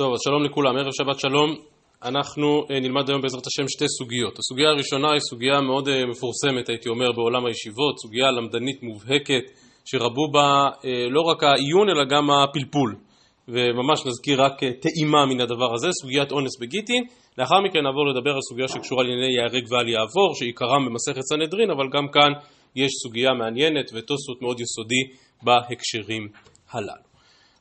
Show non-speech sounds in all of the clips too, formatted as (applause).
טוב, אז שלום לכולם, ערב שבת שלום. אנחנו אה, נלמד היום בעזרת השם שתי סוגיות. הסוגיה הראשונה היא סוגיה מאוד אה, מפורסמת, הייתי אומר, בעולם הישיבות, סוגיה למדנית מובהקת, שרבו בה אה, לא רק העיון אלא גם הפלפול. וממש נזכיר רק טעימה מן הדבר הזה, סוגיית אונס בגיטין. לאחר מכן נעבור לדבר על סוגיה שקשורה לענייני ייהרג ואל יעבור, שעיקרם במסכת סנהדרין, אבל גם כאן יש סוגיה מעניינת ותוספות מאוד יסודי בהקשרים הללו.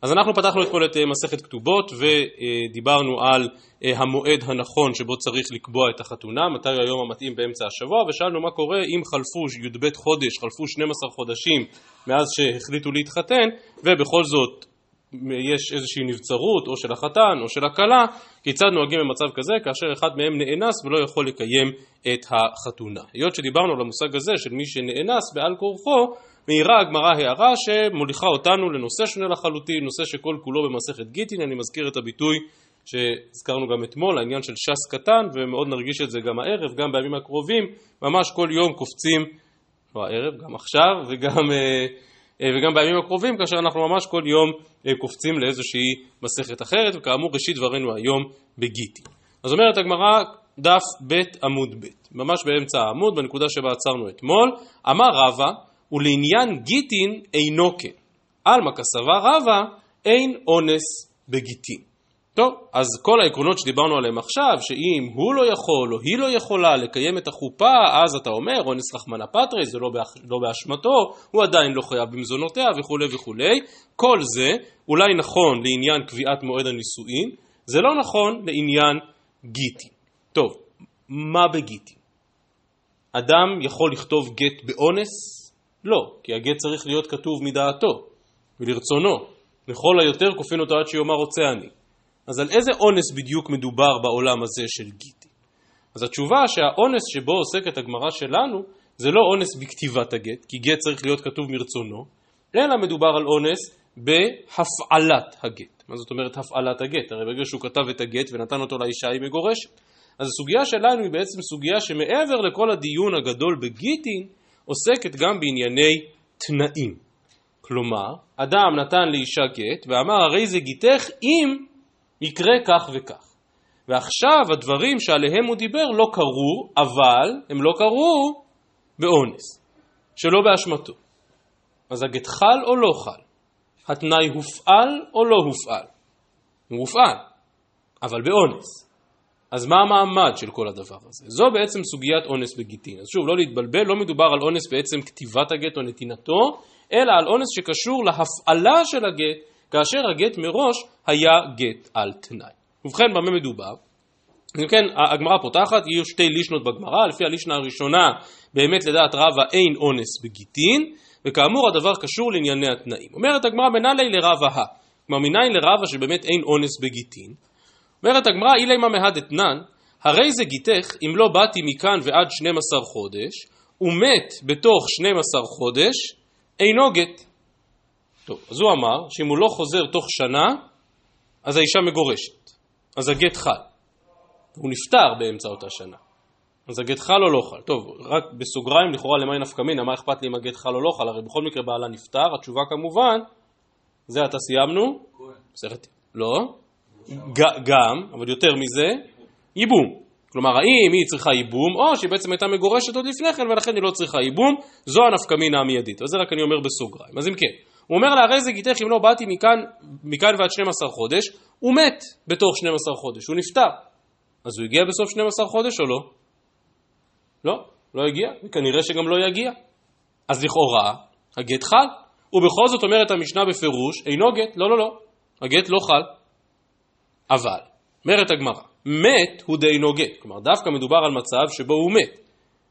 אז אנחנו פתחנו אתמול את אה, מסכת כתובות ודיברנו על אה, המועד הנכון שבו צריך לקבוע את החתונה, מתי היום המתאים באמצע השבוע, ושאלנו מה קורה אם חלפו י"ב חודש, חלפו 12 חודשים מאז שהחליטו להתחתן, ובכל זאת יש איזושהי נבצרות או של החתן או של הכלה, כיצד נוהגים במצב כזה כאשר אחד מהם נאנס ולא יכול לקיים את החתונה. היות שדיברנו על המושג הזה של מי שנאנס בעל כורחו, מעירה הגמרא הערה שמוליכה אותנו לנושא שונה לחלוטין, נושא שכל כולו במסכת גיטין, אני מזכיר את הביטוי שהזכרנו גם אתמול, העניין של ש"ס קטן, ומאוד נרגיש את זה גם הערב, גם בימים הקרובים, ממש כל יום קופצים, לא הערב, גם עכשיו, וגם, אה, אה, וגם בימים הקרובים, כאשר אנחנו ממש כל יום אה, קופצים לאיזושהי מסכת אחרת, וכאמור ראשית דברינו היום בגיטין. אז אומרת הגמרא, דף ב' עמוד ב', ממש באמצע העמוד, בנקודה שבה עצרנו אתמול, אמר רבא, ולעניין גיטין אינו כן. עלמא כסבה רבה אין אונס בגיטין. טוב, אז כל העקרונות שדיברנו עליהם עכשיו, שאם הוא לא יכול או היא לא יכולה לקיים את החופה, אז אתה אומר, אונס רחמנא פטרי, זה לא, באח, לא באשמתו, הוא עדיין לא חייב במזונותיה וכולי וכולי. כל זה אולי נכון לעניין קביעת מועד הנישואין, זה לא נכון לעניין גיטין. טוב, מה בגיטין? אדם יכול לכתוב גט באונס? לא, כי הגט צריך להיות כתוב מדעתו ולרצונו. לכל היותר כופין אותו עד שיאמר רוצה אני. אז על איזה אונס בדיוק מדובר בעולם הזה של גיטי? אז התשובה שהאונס שבו עוסקת הגמרא שלנו זה לא אונס בכתיבת הגט, כי גט צריך להיות כתוב מרצונו, אלא מדובר על אונס בהפעלת הגט. מה זאת אומרת הפעלת הגט? הרי ברגע שהוא כתב את הגט ונתן אותו לאישה היא מגורשת. אז הסוגיה שלנו היא בעצם סוגיה שמעבר לכל הדיון הגדול בגיטין, עוסקת גם בענייני תנאים. כלומר, אדם נתן לאישה גט ואמר הרי זה גיתך אם יקרה כך וכך. ועכשיו הדברים שעליהם הוא דיבר לא קרו, אבל הם לא קרו באונס, שלא באשמתו. אז הגט חל או לא חל? התנאי הופעל או לא הופעל? הוא הופעל, אבל באונס. אז מה המעמד של כל הדבר הזה? זו בעצם סוגיית אונס בגיטין. אז שוב, לא להתבלבל, לא מדובר על אונס בעצם כתיבת הגט או נתינתו, אלא על אונס שקשור להפעלה של הגט, כאשר הגט מראש היה גט על תנאי. ובכן, במה מדובר? אם כן, הגמרא פותחת, יהיו שתי לישנות בגמרא, לפי הלישנה הראשונה, באמת לדעת רבה אין אונס בגיטין, וכאמור הדבר קשור לענייני התנאים. אומרת הגמרא מנהלי לרבה ה, כלומר מניין לרבה שבאמת אין אונס בגיטין, אומרת הגמרא, אילי מה מהד אתנן, הרי זה גיתך אם לא באתי מכאן ועד 12 חודש, ומת בתוך 12 חודש, אינו גט. טוב, אז הוא אמר שאם הוא לא חוזר תוך שנה, אז האישה מגורשת. אז הגט חל. הוא נפטר באמצע אותה שנה. אז הגט חל או לא חל? טוב, רק בסוגריים, לכאורה למי נפקא מינה, מה אכפת לי אם הגט חל או לא חל? הרי בכל מקרה בעלה נפטר, התשובה כמובן, זה עתה סיימנו? מסכת... לא? גם, אבל יותר מזה, ייבום. כלומר, האם היא צריכה ייבום, או שהיא בעצם הייתה מגורשת עוד לפני כן, ולכן היא לא צריכה ייבום, זו הנפקמינה המיידית. וזה רק אני אומר בסוגריים. אז אם כן, הוא אומר לה, הרי זה גיתך אם לא באתי מכאן, מכאן ועד 12 חודש, הוא מת בתוך 12 חודש, הוא נפטר. אז הוא הגיע בסוף 12 חודש או לא? לא, לא הגיע, וכנראה שגם לא יגיע. אז לכאורה, הגט חל. ובכל זאת אומרת המשנה בפירוש, אינו גט, לא, לא, לא, הגט לא חל. אבל, אומרת הגמרא, מת הוא דאינו גט, כלומר דווקא מדובר על מצב שבו הוא מת.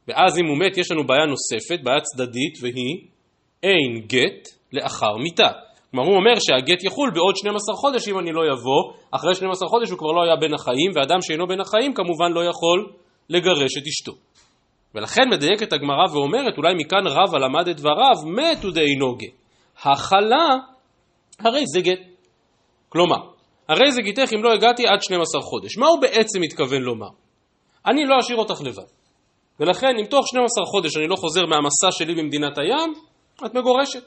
ואז אם הוא מת יש לנו בעיה נוספת, בעיה צדדית, והיא אין גט לאחר מיתה. כלומר הוא אומר שהגט יחול בעוד 12 חודש אם אני לא אבוא, אחרי 12 חודש הוא כבר לא היה בין החיים, ואדם שאינו בין החיים כמובן לא יכול לגרש את אשתו. ולכן מדייקת הגמרא ואומרת, אולי מכאן רבא למד את דבריו, מת הוא דאינו גט. החלה, הרי זה גט. כלומר, הרי זה גיתך אם לא הגעתי עד 12 חודש. מה הוא בעצם מתכוון לומר? אני לא אשאיר אותך לבד. ולכן אם תוך 12 חודש אני לא חוזר מהמסע שלי במדינת הים, את מגורשת.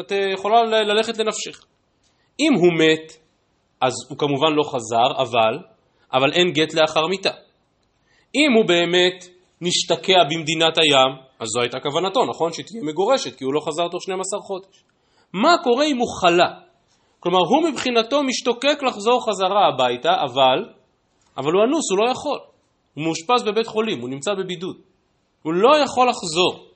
את אה, יכולה ללכת לנפשך. אם הוא מת, אז הוא כמובן לא חזר, אבל, אבל אין גט לאחר מיתה. אם הוא באמת נשתקע במדינת הים, אז זו הייתה כוונתו, נכון? שתהיה מגורשת, כי הוא לא חזר תוך 12 חודש. מה קורה אם הוא חלה? כלומר, הוא מבחינתו משתוקק לחזור חזרה הביתה, אבל, אבל הוא אנוס, הוא לא יכול. הוא מאושפז בבית חולים, הוא נמצא בבידוד. הוא לא יכול לחזור.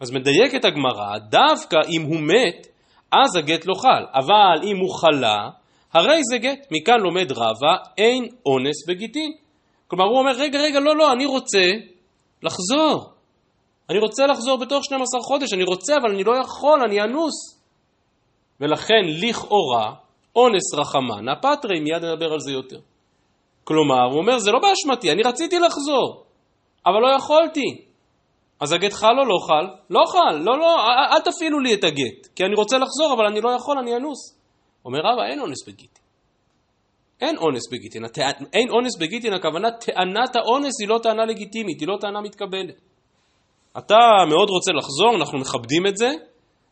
אז מדייקת הגמרא, דווקא אם הוא מת, אז הגט לא חל. אבל אם הוא חלה, הרי זה גט. מכאן לומד רבא, אין אונס בגיטין. כלומר, הוא אומר, רגע, רגע, לא, לא, אני רוצה לחזור. אני רוצה לחזור בתוך 12 חודש, אני רוצה, אבל אני לא יכול, אני אנוס. ולכן, לכאורה, אונס רחמנה פטרי, מיד נדבר על זה יותר. כלומר, הוא אומר, זה לא באשמתי, אני רציתי לחזור, אבל לא יכולתי. אז הגט חל או לא חל? לא חל, לא, לא, אל תפעילו לי את הגט, כי אני רוצה לחזור, אבל אני לא יכול, אני אנוס. אומר רבא, אין אונס בגיטין. אין אונס בגיטין. אין אונס בגיטין, הכוונה, טענת האונס היא לא טענה לגיטימית, היא לא טענה מתקבלת. אתה מאוד רוצה לחזור, אנחנו מכבדים את זה,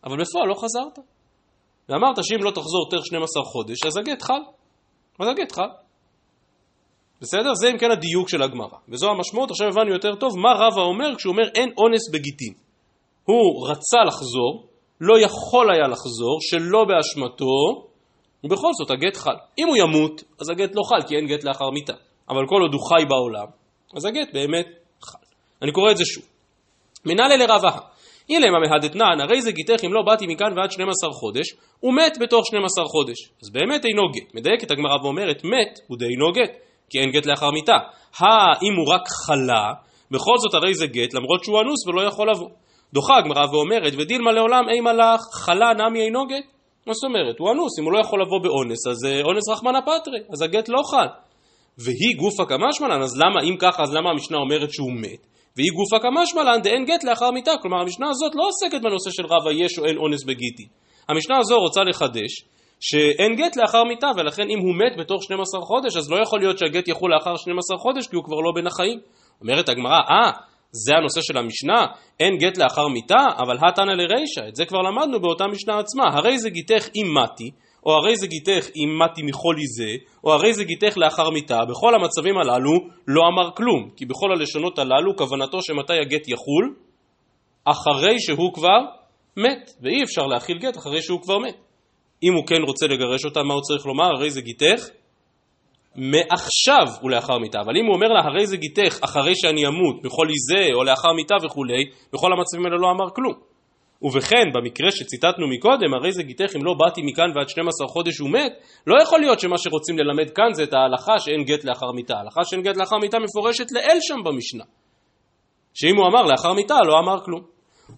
אבל בפועל לא חזרת. ואמרת שאם לא תחזור תוך 12 חודש, אז הגט חל. אז הגט חל. בסדר? זה אם כן הדיוק של הגמרא. וזו המשמעות, עכשיו הבנו יותר טוב מה רבא אומר כשהוא אומר אין אונס בגיטין. הוא רצה לחזור, לא יכול היה לחזור, שלא באשמתו, ובכל זאת הגט חל. אם הוא ימות, אז הגט לא חל, כי אין גט לאחר מיתה. אבל כל עוד הוא חי בעולם, אז הגט באמת חל. אני קורא את זה שוב. מנהלי לרבה, אילמה מהדתנן, הרי זה גיתך אם לא באתי מכאן ועד 12 חודש, הוא מת בתוך 12 חודש. אז באמת אינו גט. מדייקת הגמרא ואומרת, מת הוא דאינו גט. כי אין גט לאחר מיתה. האם הוא רק חלה, בכל זאת הרי זה גט, למרות שהוא אנוס ולא יכול לבוא. דוחה הגמרא ואומרת, ודילמה לעולם אי מלאך, חלה נמי אינו גט. מה זאת אומרת? הוא אנוס, אם הוא לא יכול לבוא באונס, אז אה, אונס רחמנא פטרי, אז הגט לא חל. והיא גופא כמשמלן, אז למה, אם ככה, אז למה המשנה אומרת שהוא מת? והיא גופא כמשמלן דאין גט לאחר מיתה. כלומר, המשנה הזאת לא עוסקת בנושא של רב היש או אין אונס בגיטי. המשנה הזו רוצה לחדש שאין גט לאחר מיתה, ולכן אם הוא מת בתוך 12 חודש, אז לא יכול להיות שהגט יחול לאחר 12 חודש, כי הוא כבר לא בין החיים. אומרת הגמרא, אה, זה הנושא של המשנה, אין גט לאחר מיתה, אבל התנא לרישא, את זה כבר למדנו באותה משנה עצמה, הרי זה גיתך אם מתי, או הרי זה גיתך אם מתי מחולי זה, או הרי זה גיתך לאחר מיתה, בכל המצבים הללו לא אמר כלום, כי בכל הלשונות הללו כוונתו שמתי הגט יחול? אחרי שהוא כבר מת, ואי אפשר להכיל גט אחרי שהוא כבר מת. אם הוא כן רוצה לגרש אותה, מה הוא צריך לומר? הרי גיתך מעכשיו ולאחר מיתה. אבל אם הוא אומר לה, הרי גיתך אחרי שאני אמות, בכל איזה או לאחר מיתה וכולי, בכל המצבים האלה לא אמר כלום. ובכן, במקרה שציטטנו מקודם, הרי זה גיתך אם לא באתי מכאן ועד 12 חודש הוא מת, לא יכול להיות שמה שרוצים ללמד כאן זה את ההלכה שאין גט לאחר מיתה. ההלכה שאין גט לאחר מיתה מפורשת לאל שם במשנה. שאם הוא אמר לאחר מיתה, לא אמר כלום.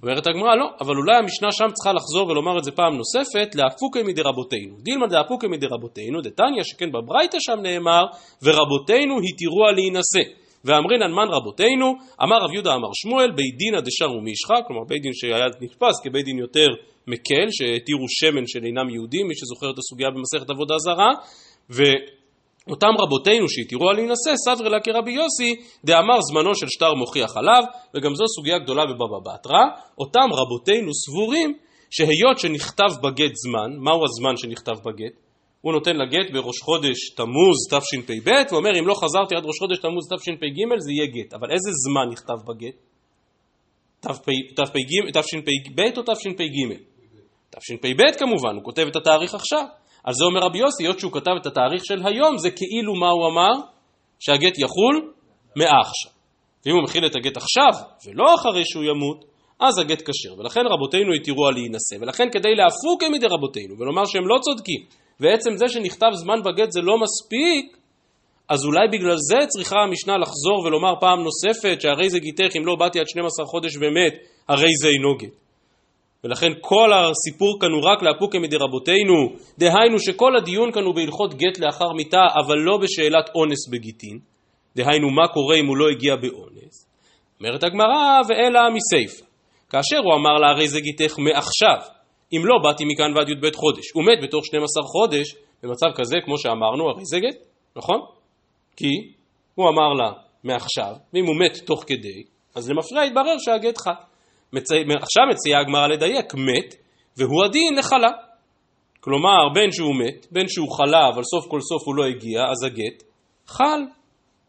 אומרת הגמרא, לא, אבל אולי המשנה שם צריכה לחזור ולומר את זה פעם נוספת, לאפוקי מדרבותינו. דילמה דאפוקי מדרבותינו, דתניא, שכן בברייתא שם נאמר, ורבותינו התירוה להינשא. ואמרינן מן רבותינו, אמר רב יהודה אמר שמואל, בית דינא דשאר ומישחא, כלומר בית דין שהיה נתפס כבית דין יותר מקל, שהתירו שמן של אינם יהודים, מי שזוכר את הסוגיה במסכת עבודה זרה, ו... אותם רבותינו שהתירו על להינשא, סברי לה כרבי יוסי, דאמר זמנו של שטר מוכיח עליו, וגם זו סוגיה גדולה בבבא בתרא, אותם רבותינו סבורים שהיות שנכתב בגט זמן, מהו הזמן שנכתב בגט? הוא נותן לגט בראש חודש תמוז תשפ"ב, ואומר אם לא חזרתי עד ראש חודש תמוז תשפ"ג זה יהיה גט, אבל איזה זמן נכתב בגט? תשפ"ב או תשפ"ג? תשפ"ב כמובן, הוא כותב את התאריך עכשיו. על זה אומר רבי יוסי, היות שהוא כתב את התאריך של היום, זה כאילו מה הוא אמר? שהגט יחול מעכשיו. ואם הוא מכיל את הגט עכשיו, ולא אחרי שהוא ימות, אז הגט כשר. ולכן רבותינו התירו על להינשא. ולכן כדי להפוק הם מדי רבותינו, ולומר שהם לא צודקים, ועצם זה שנכתב זמן בגט זה לא מספיק, אז אולי בגלל זה צריכה המשנה לחזור ולומר פעם נוספת, שהרי זה גיתך אם לא באתי עד 12 חודש ומת, הרי זה אינו גט. ולכן כל הסיפור כאן הוא רק לאפוקי מדרבותינו, דהיינו שכל הדיון כאן הוא בהלכות גט לאחר מיתה, אבל לא בשאלת אונס בגיטין, דהיינו מה קורה אם הוא לא הגיע באונס. אומרת הגמרא, ואלא מסייפה. כאשר הוא אמר לה הרי זה גיתך מעכשיו, אם לא באתי מכאן ועד י"ב חודש, הוא מת בתוך 12 חודש, במצב כזה, כמו שאמרנו, הרי זה גט, נכון? כי הוא אמר לה מעכשיו, ואם הוא מת תוך כדי, אז למפרע התברר שהגט חל. מצי... עכשיו מציעה הגמרא לדייק, מת, והוא הדין לחלה. כלומר, בין שהוא מת, בין שהוא חלה, אבל סוף כל סוף הוא לא הגיע, אז הגט חל.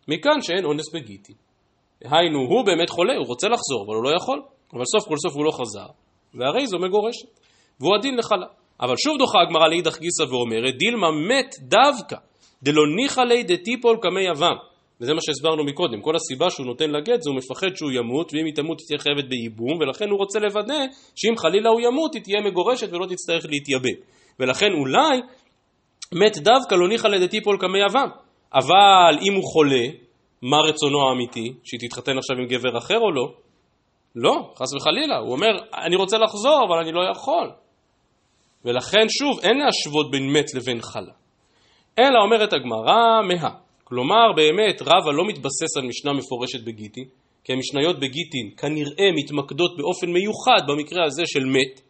מכאן שאין אונס בגיטין. היינו, הוא באמת חולה, הוא רוצה לחזור, אבל הוא לא יכול. אבל סוף כל סוף הוא לא חזר, והרי זו מגורשת. והוא הדין לחלה. אבל שוב דוחה הגמרא לאידך גיסא ואומרת, דילמה מת דווקא, דלא ניחא ליה דטיפול קמי יבם. וזה מה שהסברנו מקודם, כל הסיבה שהוא נותן לה גט זה הוא מפחד שהוא ימות, ואם היא תמות היא תהיה חייבת בייבום, ולכן הוא רוצה לוודא שאם חלילה הוא ימות היא תהיה מגורשת ולא תצטרך להתייבם. ולכן אולי מת דווקא לא ניחא לדטיפול קמי יבם. אבל אם הוא חולה, מה רצונו האמיתי? שהיא תתחתן עכשיו עם גבר אחר או לא? לא, חס וחלילה. הוא אומר, אני רוצה לחזור, אבל אני לא יכול. ולכן שוב, אין להשוות בין מת לבין חלה. אלא אומרת הגמרא, מה. כלומר, באמת, רבא לא מתבסס על משנה מפורשת בגיטין, כי המשניות בגיטין כנראה מתמקדות באופן מיוחד במקרה הזה של מת,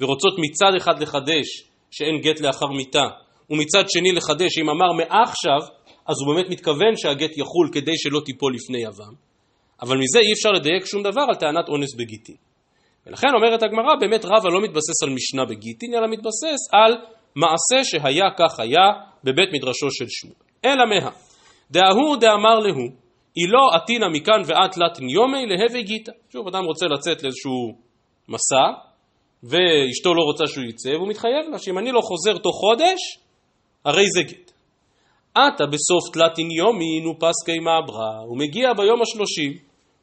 ורוצות מצד אחד לחדש שאין גט לאחר מיתה, ומצד שני לחדש שאם אמר מעכשיו, אז הוא באמת מתכוון שהגט יחול כדי שלא תיפול לפני יבם, אבל מזה אי אפשר לדייק שום דבר על טענת אונס בגיטין. ולכן אומרת הגמרא, באמת רבא לא מתבסס על משנה בגיטין, אלא מתבסס על מעשה שהיה כך היה בבית מדרשו של שמואל. אלא מה? דאהו דאמר להו, אילו עתינא מכאן ועד תלתין יומי להווה גיתא. שוב, אדם רוצה לצאת לאיזשהו מסע, ואשתו לא רוצה שהוא יצא, והוא מתחייב לה שאם אני לא חוזר תוך חודש, הרי זה גט. עתה בסוף תלתין יומי נו פסקי מעברה, הוא מגיע ביום השלושים,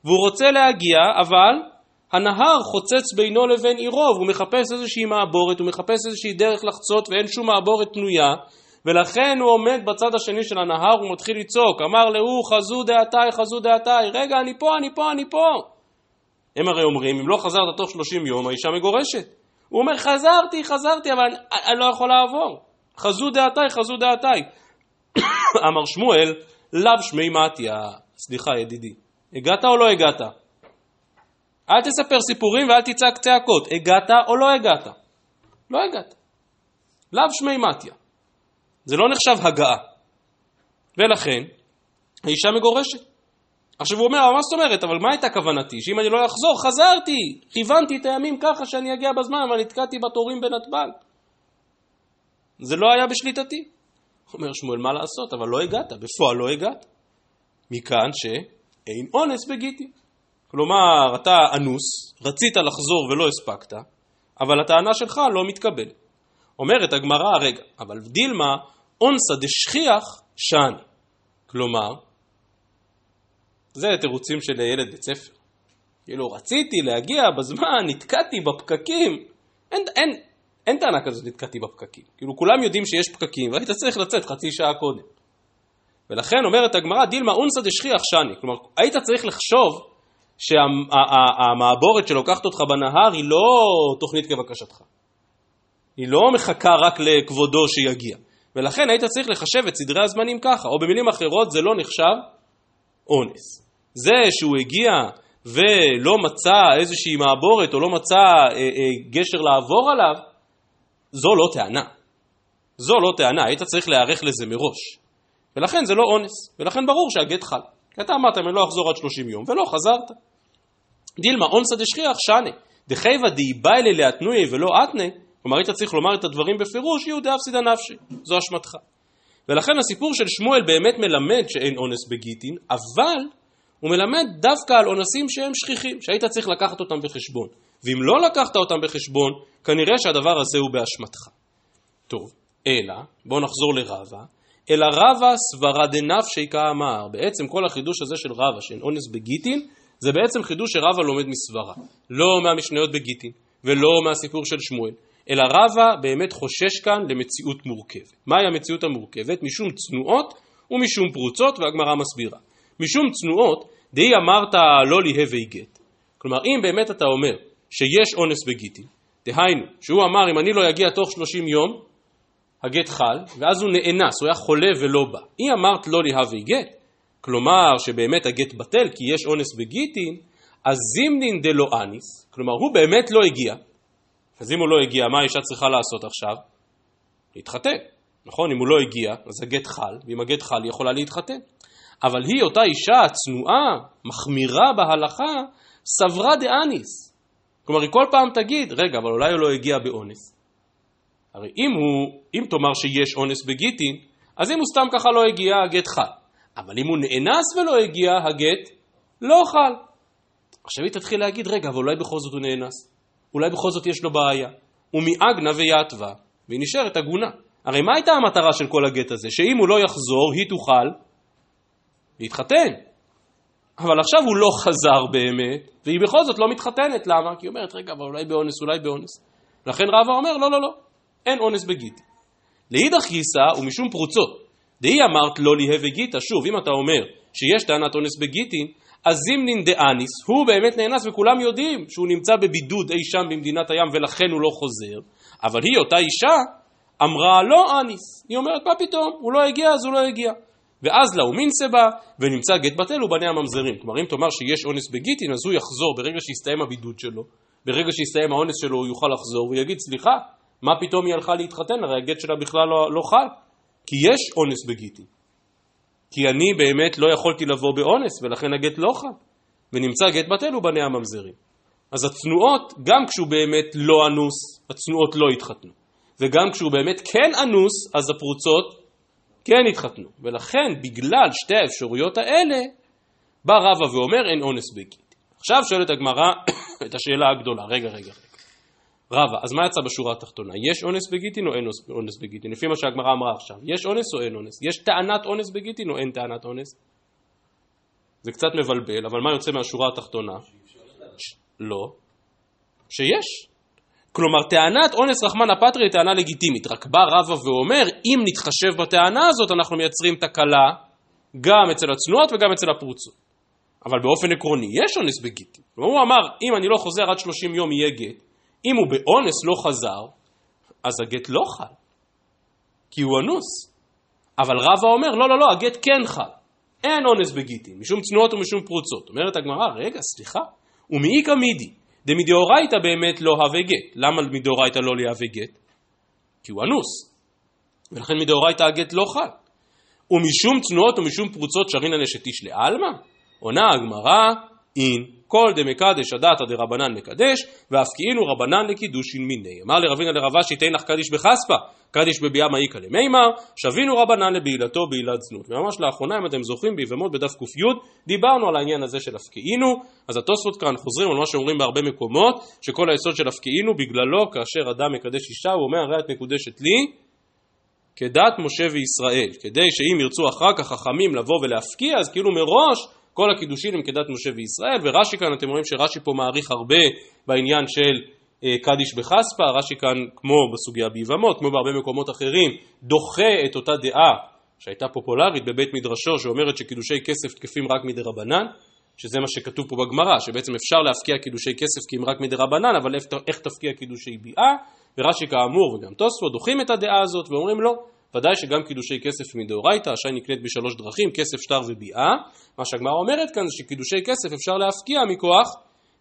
והוא רוצה להגיע, אבל הנהר חוצץ בינו לבין עירו, והוא מחפש איזושהי מעבורת, הוא מחפש איזושהי דרך לחצות ואין שום מעבורת פנויה, ולכן הוא עומד בצד השני של הנהר ומתחיל לצעוק, אמר להוא חזו דעתי, חזו דעתי, רגע אני פה, אני פה, אני פה. הם הרי אומרים, אם לא חזרת תוך שלושים יום, האישה מגורשת. הוא אומר, חזרתי, חזרתי, אבל אני, אני לא יכול לעבור. חזו דעתי, חזו דעתי. (coughs) אמר שמואל, לאו שמי מתיה. סליחה ידידי, הגעת או לא הגעת? אל תספר סיפורים ואל תצעק צעקות. הגעת או לא הגעת? לא הגעת. לאו שמי מתיה. זה לא נחשב הגעה. ולכן, האישה מגורשת. עכשיו הוא אומר, מה זאת אומרת, אבל מה הייתה כוונתי? שאם אני לא אחזור, חזרתי, כיוונתי את הימים ככה שאני אגיע בזמן, אבל נתקעתי בתורים בנתב"ג. זה לא היה בשליטתי. אומר שמואל, מה לעשות, אבל לא הגעת, בפועל לא הגעת. מכאן שאין אונס בגיטי. כלומר, אתה אנוס, רצית לחזור ולא הספקת, אבל הטענה שלך לא מתקבלת. אומרת הגמרא, רגע, אבל דילמה אונסא דשכיח שאני. כלומר, זה תירוצים של ילד בית ספר. כאילו, רציתי להגיע בזמן, נתקעתי בפקקים. אין, אין, אין טענה כזאת, נתקעתי בפקקים. כאילו, כולם יודעים שיש פקקים, והיית צריך לצאת חצי שעה קודם. ולכן אומרת הגמרא, דילמה אונסא דשכיח שאני. כלומר, היית צריך לחשוב שהמעבורת שלוקחת אותך בנהר היא לא תוכנית כבקשתך. היא לא מחכה רק לכבודו שיגיע. ולכן היית צריך לחשב את סדרי הזמנים ככה, או במילים אחרות זה לא נחשב אונס. זה שהוא הגיע ולא מצא איזושהי מעבורת או לא מצא אה, אה, גשר לעבור עליו, זו לא טענה. זו לא טענה, היית צריך להיערך לזה מראש. ולכן זה לא אונס, ולכן ברור שהגט חל. כי אתה אמרת, אני לא אחזור עד 30 יום, ולא חזרת. דילמה אונסא דשכיח שנה, דחייבא דאיביילי לאתנויה ולא אתנה, כלומר היית צריך לומר את הדברים בפירוש, יהיו דאפסידא נפשי, זו אשמתך. ולכן הסיפור של שמואל באמת מלמד שאין אונס בגיטין, אבל הוא מלמד דווקא על אונסים שהם שכיחים, שהיית צריך לקחת אותם בחשבון. ואם לא לקחת אותם בחשבון, כנראה שהדבר הזה הוא באשמתך. טוב, אלא, בואו נחזור לרבה, אלא רבה סברה דנפשי כאמר. בעצם כל החידוש הזה של רבה, שאין אונס בגיטין, זה בעצם חידוש שרבה לומד מסברה. לא מהמשניות בגיטין, ולא מהסיפור של שמואל, אלא רבה באמת חושש כאן למציאות מורכבת. מהי המציאות המורכבת? משום צנועות ומשום פרוצות, והגמרא מסבירה. משום צנועות, די אמרת לא ליהווה גט. כלומר, אם באמת אתה אומר שיש אונס בגיטין, דהיינו, שהוא אמר אם אני לא אגיע תוך 30 יום, הגט חל, ואז הוא נאנס, הוא היה חולה ולא בא. אם אמרת לא ליהווה גט, כלומר שבאמת הגט בטל כי יש אונס בגיטין, אז זימנין דלא אניס, כלומר הוא באמת לא הגיע, אז אם הוא לא הגיע, מה האישה צריכה לעשות עכשיו? להתחתן, נכון? אם הוא לא הגיע, אז הגט חל, ואם הגט חל היא יכולה להתחתן. אבל היא, אותה אישה צנועה, מחמירה בהלכה, סברה דאניס. כלומר, היא כל פעם תגיד, רגע, אבל אולי הוא לא הגיע באונס. הרי אם הוא, אם תאמר שיש אונס בגיטין, אז אם הוא סתם ככה לא הגיע, הגט חל. אבל אם הוא נאנס ולא הגיע, הגט לא חל. עכשיו היא תתחיל להגיד, רגע, אבל אולי בכל זאת הוא נאנס. אולי בכל זאת יש לו בעיה. הוא מאגנה ויתווה, והיא נשארת עגונה. הרי מה הייתה המטרה של כל הגט הזה? שאם הוא לא יחזור, היא תוכל להתחתן. אבל עכשיו הוא לא חזר באמת, והיא בכל זאת לא מתחתנת. למה? כי היא אומרת, רגע, אבל אולי באונס, אולי באונס. לכן רבא אומר, לא, לא, לא, אין אונס בגיטי. לאידך גיסא ומשום פרוצות. דהי אמרת לא ליהא וגיתא, שוב, אם אתה אומר שיש טענת אונס בגיטין, אז זימנין דאניס, הוא באמת נאנס וכולם יודעים שהוא נמצא בבידוד אי שם במדינת הים ולכן הוא לא חוזר, אבל היא, אותה אישה, אמרה לא אניס. היא אומרת, מה פתאום, הוא לא הגיע אז הוא לא הגיע. ואז לאו מינסה בה, ונמצא גט בטל ובניה ממזרים. כלומר, אם תאמר שיש אונס בגיטין, אז הוא יחזור ברגע שיסתיים הבידוד שלו, ברגע שיסתיים האונס שלו הוא יוכל לחזור, ויגיד, סליחה, מה פתאום היא הלכה להתחתן? הרי הגט שלה בכלל לא, לא חל. כי יש אונס בגיטין. כי אני באמת לא יכולתי לבוא באונס, ולכן הגט לא חל. ונמצא גט בטל ובניה ממזרים. אז הצנועות, גם כשהוא באמת לא אנוס, הצנועות לא התחתנו. וגם כשהוא באמת כן אנוס, אז הפרוצות כן התחתנו. ולכן, בגלל שתי האפשרויות האלה, בא רבא ואומר אין אונס בגיטין. עכשיו שואלת הגמרא (coughs) את השאלה הגדולה, רגע, רגע, רגע. רבא, אז מה יצא בשורה התחתונה? יש אונס בגיטין או אין אונס בגיטין? לפי מה שהגמרא אמרה עכשיו, יש אונס או אין אונס? יש טענת אונס בגיטין או אין טענת אונס? זה קצת מבלבל, אבל מה יוצא מהשורה התחתונה? לא. שיש. כלומר, טענת אונס רחמן הפטרי היא טענה לגיטימית, רק בא רבא ואומר, אם נתחשב בטענה הזאת, אנחנו מייצרים תקלה גם אצל הצנועות וגם אצל הפרוצות. אבל באופן עקרוני, יש אונס בגיטין. הוא אמר, אם אני לא חוזר עד 30 יום יהיה גט, אם הוא באונס לא חזר, אז הגט לא חל, כי הוא אנוס. אבל רבא אומר, לא, לא, לא, הגט כן חל. אין אונס בגיטין, משום צנועות ומשום פרוצות. אומרת הגמרא, רגע, סליחה, ומאיכא מידי, דמדאורייתא באמת לא הווה גט. למה מדאורייתא לא להווה גט? כי הוא אנוס. ולכן מדאורייתא הגט לא חל. ומשום צנועות ומשום פרוצות שרינא נשתיש לעלמא? עונה הגמרא, אין כל דמקדש הדתא דרבנן מקדש, ואף כאילו רבנן לקידושין מיני. אמר לרבינה לרבה שיתן לך קדיש בחספא, קדיש בביאה מעיקא למימר, שבינו רבנן לבעילתו בעילת זנות. וממש לאחרונה, אם אתם זוכרים, ביבמות בדף ק"י, דיברנו על העניין הזה של הפקיעינו, אז התוספות כאן חוזרים על מה שאומרים בהרבה מקומות, שכל היסוד של הפקיעינו, בגללו, כאשר אדם מקדש אישה, הוא אומר, הרי את מקודשת לי, כדת משה וישראל, כדי שאם ירצו אחר כך חכמים לבוא ולהפקיע, אז כאילו מראש כל הקידושין הם כדת משה וישראל, ורש"י כאן, אתם רואים שרש"י פה מעריך הרבה בעניין של אה, קדיש בחספא, רש"י כאן, כמו בסוגיה ביבמות, כמו בהרבה מקומות אחרים, דוחה את אותה דעה שהייתה פופולרית בבית מדרשו, שאומרת שקידושי כסף תקפים רק מדי רבנן, שזה מה שכתוב פה בגמרא, שבעצם אפשר להפקיע קידושי כסף כי הם רק מדי רבנן, אבל איך תפקיע קידושי ביאה, ורש"י כאמור וגם תוספות דוחים את הדעה הזאת ואומרים לא, ודאי שגם קידושי כסף מדאורייתא, השי נקנית בשלוש דרכים, כסף, שטר וביאה. מה שהגמרא אומרת כאן זה שקידושי כסף אפשר להפקיע מכוח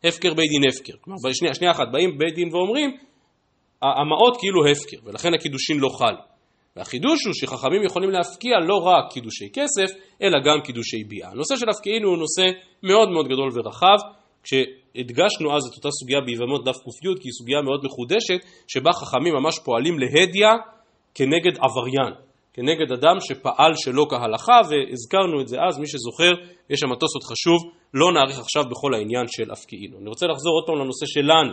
הפקר בית דין הפקר. כלומר, שנייה, שנייה אחת, באים בית דין ואומרים, המעות כאילו הפקר, ולכן הקידושין לא חל. והחידוש הוא שחכמים יכולים להפקיע לא רק קידושי כסף, אלא גם קידושי ביאה. הנושא של הפקיעין הוא נושא מאוד מאוד גדול ורחב, כשהדגשנו אז את אותה סוגיה ביבמות דף ק"י, כי היא סוגיה מאוד מחודשת, שבה חכמים ממש פועלים להדיא כנגד עבריין, כנגד אדם שפעל שלא כהלכה, והזכרנו את זה אז, מי שזוכר, יש שם תוספות חשוב, לא נאריך עכשיו בכל העניין של הפקיעינו. אני רוצה לחזור עוד פעם לנושא שלנו.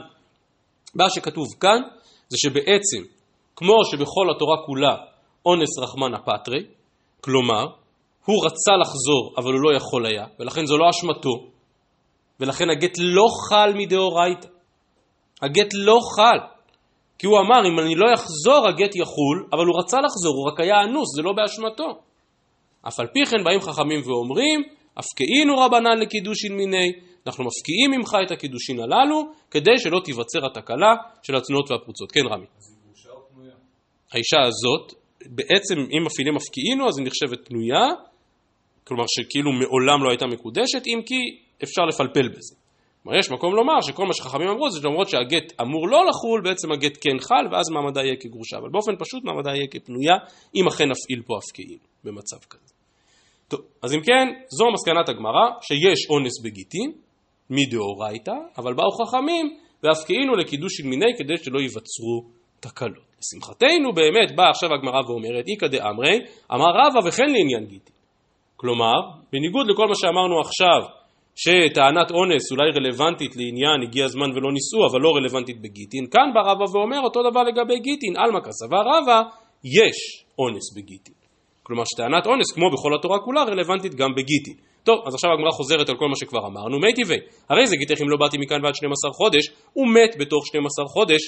מה שכתוב כאן, זה שבעצם, כמו שבכל התורה כולה אונס רחמנא פטרי, כלומר, הוא רצה לחזור, אבל הוא לא יכול היה, ולכן זו לא אשמתו, ולכן הגט לא חל מדאורייתא. הגט לא חל. כי הוא אמר, אם אני לא אחזור, הגט יחול, אבל הוא רצה לחזור, הוא רק היה אנוס, זה לא באשמתו. אף על פי כן באים חכמים ואומרים, הפקעינו רבנן לקידושין מיני, אנחנו מפקיעים ממך את הקידושין הללו, כדי שלא תיווצר התקלה של הצנועות והפרוצות. כן, רמי. האישה הזאת, בעצם אם מפעילים מפקיעינו, אז היא נחשבת פנויה, כלומר שכאילו מעולם לא הייתה מקודשת, אם כי אפשר לפלפל בזה. כלומר, יש מקום לומר שכל מה שחכמים אמרו זה למרות שהגט אמור לא לחול, בעצם הגט כן חל, ואז מעמדה יהיה כגרושה. אבל באופן פשוט מעמדה יהיה כפנויה, אם אכן נפעיל פה הפקעים במצב כזה. טוב, אז אם כן, זו מסקנת הגמרא, שיש אונס בגיטין, מדאורייתא, אבל באו חכמים והפקעינו לקידוש של מיני כדי שלא ייווצרו תקלות. לשמחתנו באמת באה עכשיו הגמרא ואומרת, איכא דאמרי, אמר רבא וכן לעניין גיטין. כלומר, בניגוד לכל מה שאמרנו עכשיו, שטענת אונס אולי רלוונטית לעניין הגיע הזמן ולא נישאו, אבל לא רלוונטית בגיטין, כאן בא רבא ואומר אותו דבר לגבי גיטין, עלמא כסבה רבא, יש אונס בגיטין. כלומר שטענת אונס, כמו בכל התורה כולה, רלוונטית גם בגיטין. טוב, אז עכשיו הגמרא חוזרת על כל מה שכבר אמרנו, מי טבעי, הרי זה גיטך אם לא באתי מכאן ועד 12 חודש, הוא מת בתוך 12 חודש,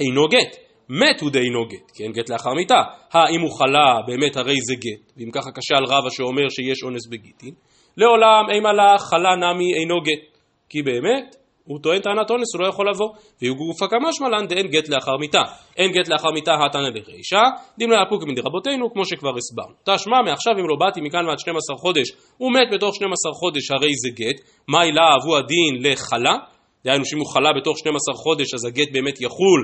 אינו גט. מת הוא דאינו גט, אין גט לאחר מיתה. האם הוא חלה, באמת הרי זה גט, ואם ככה קשה על רבא שאומר שיש אונס בגיטין, לעולם אימה לה חלה נמי אינו גט, כי באמת הוא טוען טענת אונס, הוא לא יכול לבוא. והוא גופה כמשמע לן דאין גט לאחר מיתה. אין גט לאחר מיתה התנא לרישא, דמלה אפוק מדרבותינו, כמו שכבר הסברנו. תשמע, מעכשיו אם לא באתי מכאן ועד 12 חודש, הוא מת בתוך 12 חודש, הרי זה גט. מה אלה אהבו הדין לחלה? דהיינו שאם הוא חלה בתוך 12 חודש, אז הגט באמת יחול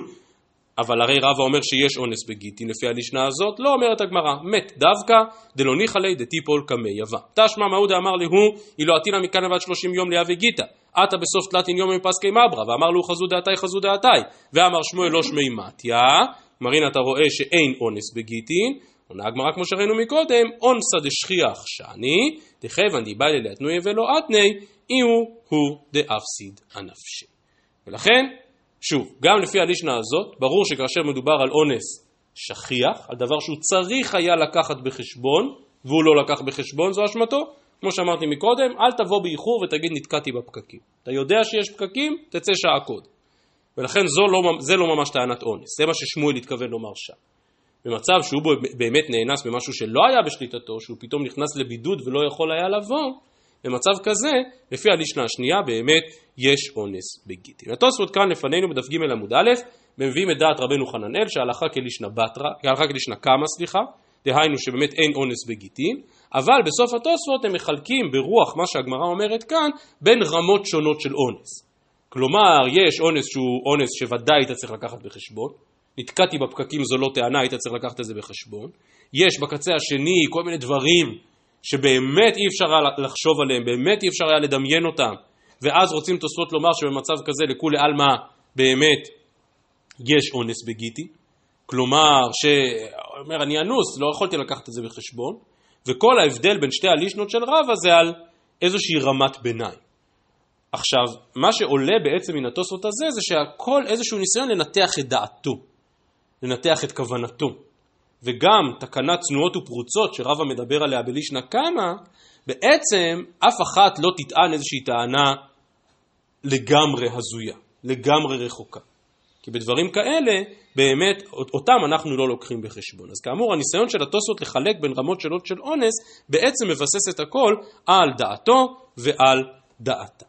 אבל הרי רבא אומר שיש אונס בגיטין לפי הלשנה הזאת, לא אומרת הגמרא, מת דווקא דלא ניחא ליה דטיפול קמי יבא. תשמע מעודה אמר להוא, אילו עתינא מכאן ועד שלושים יום ליהווה גיתא. עתה בסוף תלתין יום מפסקי מברא, ואמר לו חזו דעתי חזו דעתי, ואמר שמואל לא שמי מתיה, מרין אתה רואה שאין אונס בגיטין, עונה הגמרא כמו שראינו מקודם, אונסא דשכיח שאני, דכיוון דיבאי לאתנוי ולא אתני, אי הוא הוא דאפסיד הנפשי. ולכן שוב, גם לפי הלישנה הזאת, ברור שכאשר מדובר על אונס שכיח, על דבר שהוא צריך היה לקחת בחשבון, והוא לא לקח בחשבון, זו אשמתו. כמו שאמרתי מקודם, אל תבוא באיחור ותגיד נתקעתי בפקקים. אתה יודע שיש פקקים, תצא שעה קודם. ולכן לא, זה לא ממש טענת אונס, זה מה ששמואל התכוון לומר שם. במצב שהוא באמת נאנס במשהו שלא היה בשליטתו, שהוא פתאום נכנס לבידוד ולא יכול היה לבוא, במצב כזה, לפי הלישנה השנייה, באמת יש אונס בגיטין. התוספות כאן לפנינו בדף ג' עמוד א', מביאים את דעת רבנו חננאל שהלכה כלישנה בתרא, כהלכה כלישנה קמא, סליחה, דהיינו שבאמת אין אונס בגיטין, אבל בסוף התוספות הם מחלקים ברוח מה שהגמרא אומרת כאן, בין רמות שונות של אונס. כלומר, יש אונס שהוא אונס שוודאי היית צריך לקחת בחשבון, נתקעתי בפקקים זו לא טענה, היית צריך לקחת את זה בחשבון. יש בקצה השני כל מיני דברים שבאמת אי אפשר היה לחשוב עליהם, באמת אי אפשר היה לדמיין אותם, ואז רוצים תוספות לומר שבמצב כזה לכולי עלמא באמת יש אונס בגיטי, כלומר שאומר אני אנוס, לא יכולתי לקחת את זה בחשבון, וכל ההבדל בין שתי הלישנות של רבא זה על איזושהי רמת ביניים. עכשיו, מה שעולה בעצם מן התוספות הזה זה שהכל איזשהו ניסיון לנתח את דעתו, לנתח את כוונתו. וגם תקנת צנועות ופרוצות שרבא מדבר עליה בלישנא קמא, בעצם אף אחת לא תטען איזושהי טענה לגמרי הזויה, לגמרי רחוקה. כי בדברים כאלה, באמת, אותם אנחנו לא לוקחים בחשבון. אז כאמור, הניסיון של התוספות לחלק בין רמות שונות של אונס, בעצם מבסס את הכל על דעתו ועל דעתה.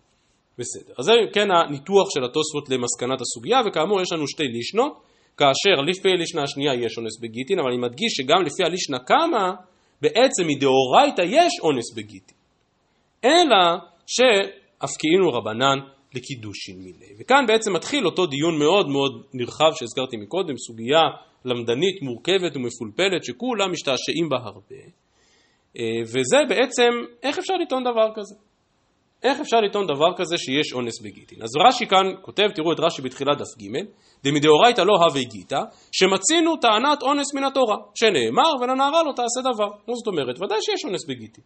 בסדר. אז זה כן הניתוח של התוספות למסקנת הסוגיה, וכאמור יש לנו שתי לישנות. כאשר לפי הלישנה השנייה יש אונס בגיטין, אבל אני מדגיש שגם לפי הלישנה קמא, בעצם מדאורייתא יש אונס בגיטין. אלא שאפקיעינו רבנן לקידושין מיני. וכאן בעצם מתחיל אותו דיון מאוד מאוד נרחב שהזכרתי מקודם, סוגיה למדנית, מורכבת ומפולפלת, שכולם משתעשעים בה הרבה. אה, וזה בעצם, איך אפשר לטעון דבר כזה? איך אפשר לטעון דבר כזה שיש אונס בגיטין? אז רש"י כאן כותב, תראו את רש"י בתחילת דף ג', דמדאורייתא לא הווה גיתא, שמצינו טענת אונס מן התורה, שנאמר ולנערה לא תעשה דבר. מה זאת אומרת? ודאי שיש אונס בגיטין.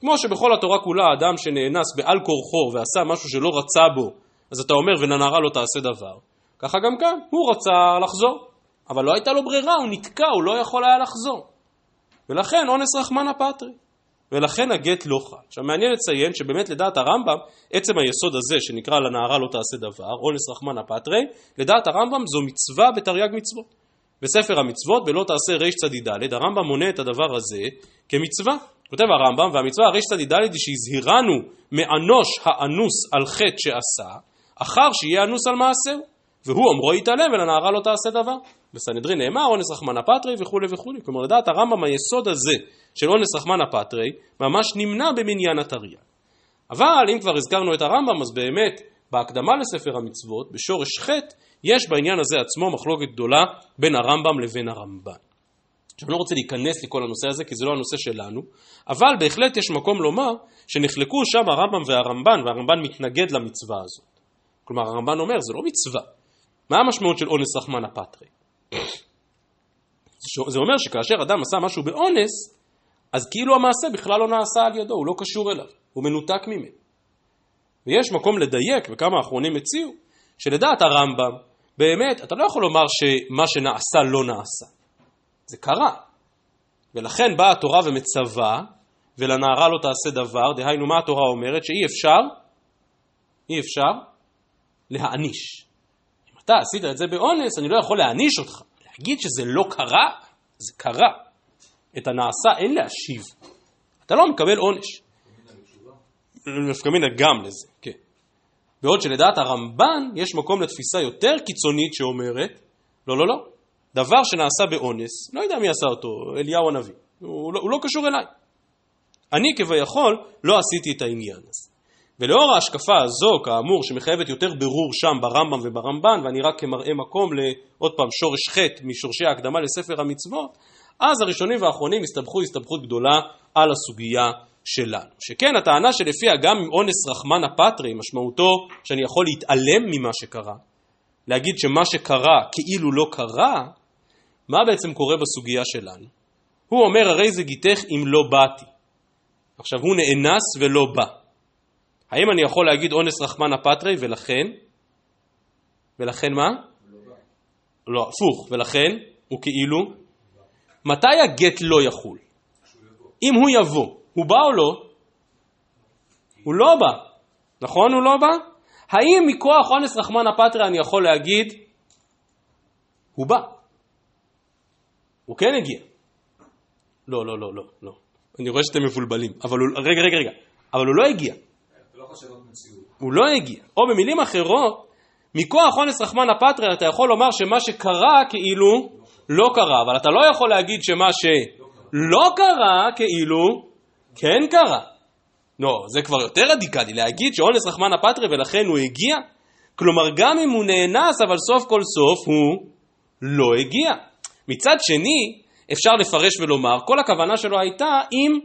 כמו שבכל התורה כולה אדם שנאנס בעל כורחו ועשה משהו שלא רצה בו, אז אתה אומר ולנערה לא תעשה דבר. ככה גם כאן, הוא רצה לחזור, אבל לא הייתה לו ברירה, הוא נתקע, הוא לא יכול היה לחזור. ולכן אונס רחמנא פטרי. ולכן הגט לא חל. עכשיו מעניין לציין שבאמת לדעת הרמב"ם, עצם היסוד הזה שנקרא לנערה לא תעשה דבר, אונס רחמנא פטרי, לדעת הרמב"ם זו מצווה בתרי"ג מצוות. בספר המצוות, בלא תעשה רצ"ד, הרמב"ם מונה את הדבר הזה כמצווה. כותב הרמב"ם, והמצווה רצ"ד היא שהזהירנו מאנוש האנוס על חטא שעשה, אחר שיהיה אנוס על מעשהו. והוא אומרו יתעלם ולנערה לא תעשה דבר. בסנהדרין נאמר אונס רחמנא פטרי וכולי וכולי. כלומר לדעת הרמב"ם היסוד הזה של אונס רחמנא פטרי ממש נמנע במניין התרי"ג. אבל אם כבר הזכרנו את הרמב"ם אז באמת בהקדמה לספר המצוות בשורש ח' יש בעניין הזה עצמו מחלוקת גדולה בין הרמב"ם לבין הרמב"ן. עכשיו אני לא רוצה להיכנס לכל הנושא הזה כי זה לא הנושא שלנו, אבל בהחלט יש מקום לומר שנחלקו שם הרמב"ם והרמב"ן והרמב"ן מתנגד למצווה הזאת. כלומר הרמב"ן אומר זה לא מצווה, מה המשמעות של אונס רחמנא פטרי? (clears throat) זה אומר שכאשר אדם עשה משהו באונס, אז כאילו המעשה בכלל לא נעשה על ידו, הוא לא קשור אליו, הוא מנותק ממנו. ויש מקום לדייק, וכמה האחרונים הציעו, שלדעת הרמב"ם, באמת, אתה לא יכול לומר שמה שנעשה לא נעשה. זה קרה. ולכן באה התורה ומצווה, ולנערה לא תעשה דבר, דהיינו מה התורה אומרת? שאי אפשר, אי אפשר להעניש. אתה עשית את זה באונס, אני לא יכול להעניש אותך. להגיד שזה לא קרה, זה קרה. את הנעשה אין להשיב. אתה לא מקבל עונש. נפקא מינה גם לזה, כן. בעוד שלדעת הרמב"ן יש מקום לתפיסה יותר קיצונית שאומרת, לא, לא, לא, דבר שנעשה באונס, לא יודע מי עשה אותו, אליהו הנביא, הוא לא, הוא לא קשור אליי. אני כביכול לא עשיתי את העניין הזה. ולאור ההשקפה הזו, כאמור, שמחייבת יותר ברור שם ברמב"ם וברמב"ן, ואני רק כמראה מקום לעוד פעם שורש חטא משורשי ההקדמה לספר המצוות, אז הראשונים והאחרונים הסתבכו הסתבכות גדולה על הסוגיה שלנו. שכן הטענה שלפיה גם אם אונס רחמנא פטרי, משמעותו שאני יכול להתעלם ממה שקרה, להגיד שמה שקרה כאילו לא קרה, מה בעצם קורה בסוגיה שלנו? הוא אומר הרי זה גיתך אם לא באתי. עכשיו הוא נאנס ולא בא. האם אני יכול להגיד אונס רחמנא פטרי ולכן? ולכן מה? לא, הפוך, ולכן הוא כאילו? מתי הגט לא יחול? אם הוא יבוא, הוא בא או לא? הוא לא בא, נכון הוא לא בא? האם מכוח אונס רחמנא פטרי אני יכול להגיד הוא בא? הוא כן הגיע. לא, לא, לא, לא, לא. אני רואה שאתם מבולבלים, אבל הוא, רגע, רגע, רגע, אבל הוא לא הגיע. הוא לא הגיע. או במילים אחרות, מכוח אונס רחמנא פטרי אתה יכול לומר שמה שקרה כאילו לא קרה, אבל אתה לא יכול להגיד שמה שלא קרה כאילו כן קרה. לא, זה כבר יותר רדיקלי, להגיד שאונס רחמנא פטרי ולכן הוא הגיע? כלומר, גם אם הוא נאנס, אבל סוף כל סוף הוא לא הגיע. מצד שני, אפשר לפרש ולומר, כל הכוונה שלו הייתה אם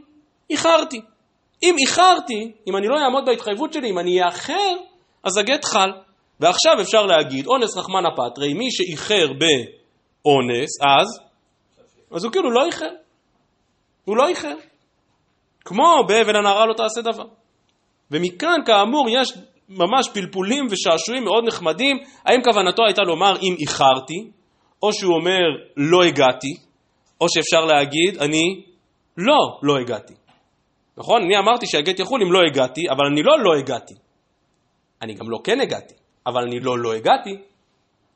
איחרתי. אם איחרתי, אם אני לא אעמוד בהתחייבות שלי, אם אני אאחר, אז הגט חל. ועכשיו אפשר להגיד, אונס רחמנא פטרי, מי שאיחר באונס, אז, אז הוא כאילו לא איחר. הוא לא איחר. כמו באבן הנערה לא תעשה דבר. ומכאן, כאמור, יש ממש פלפולים ושעשועים מאוד נחמדים, האם כוונתו הייתה לומר אם איחרתי, או שהוא אומר לא הגעתי, או שאפשר להגיד אני לא לא הגעתי. נכון? אני אמרתי שהגט יחול אם לא הגעתי, אבל אני לא לא הגעתי. אני גם לא כן הגעתי, אבל אני לא לא הגעתי.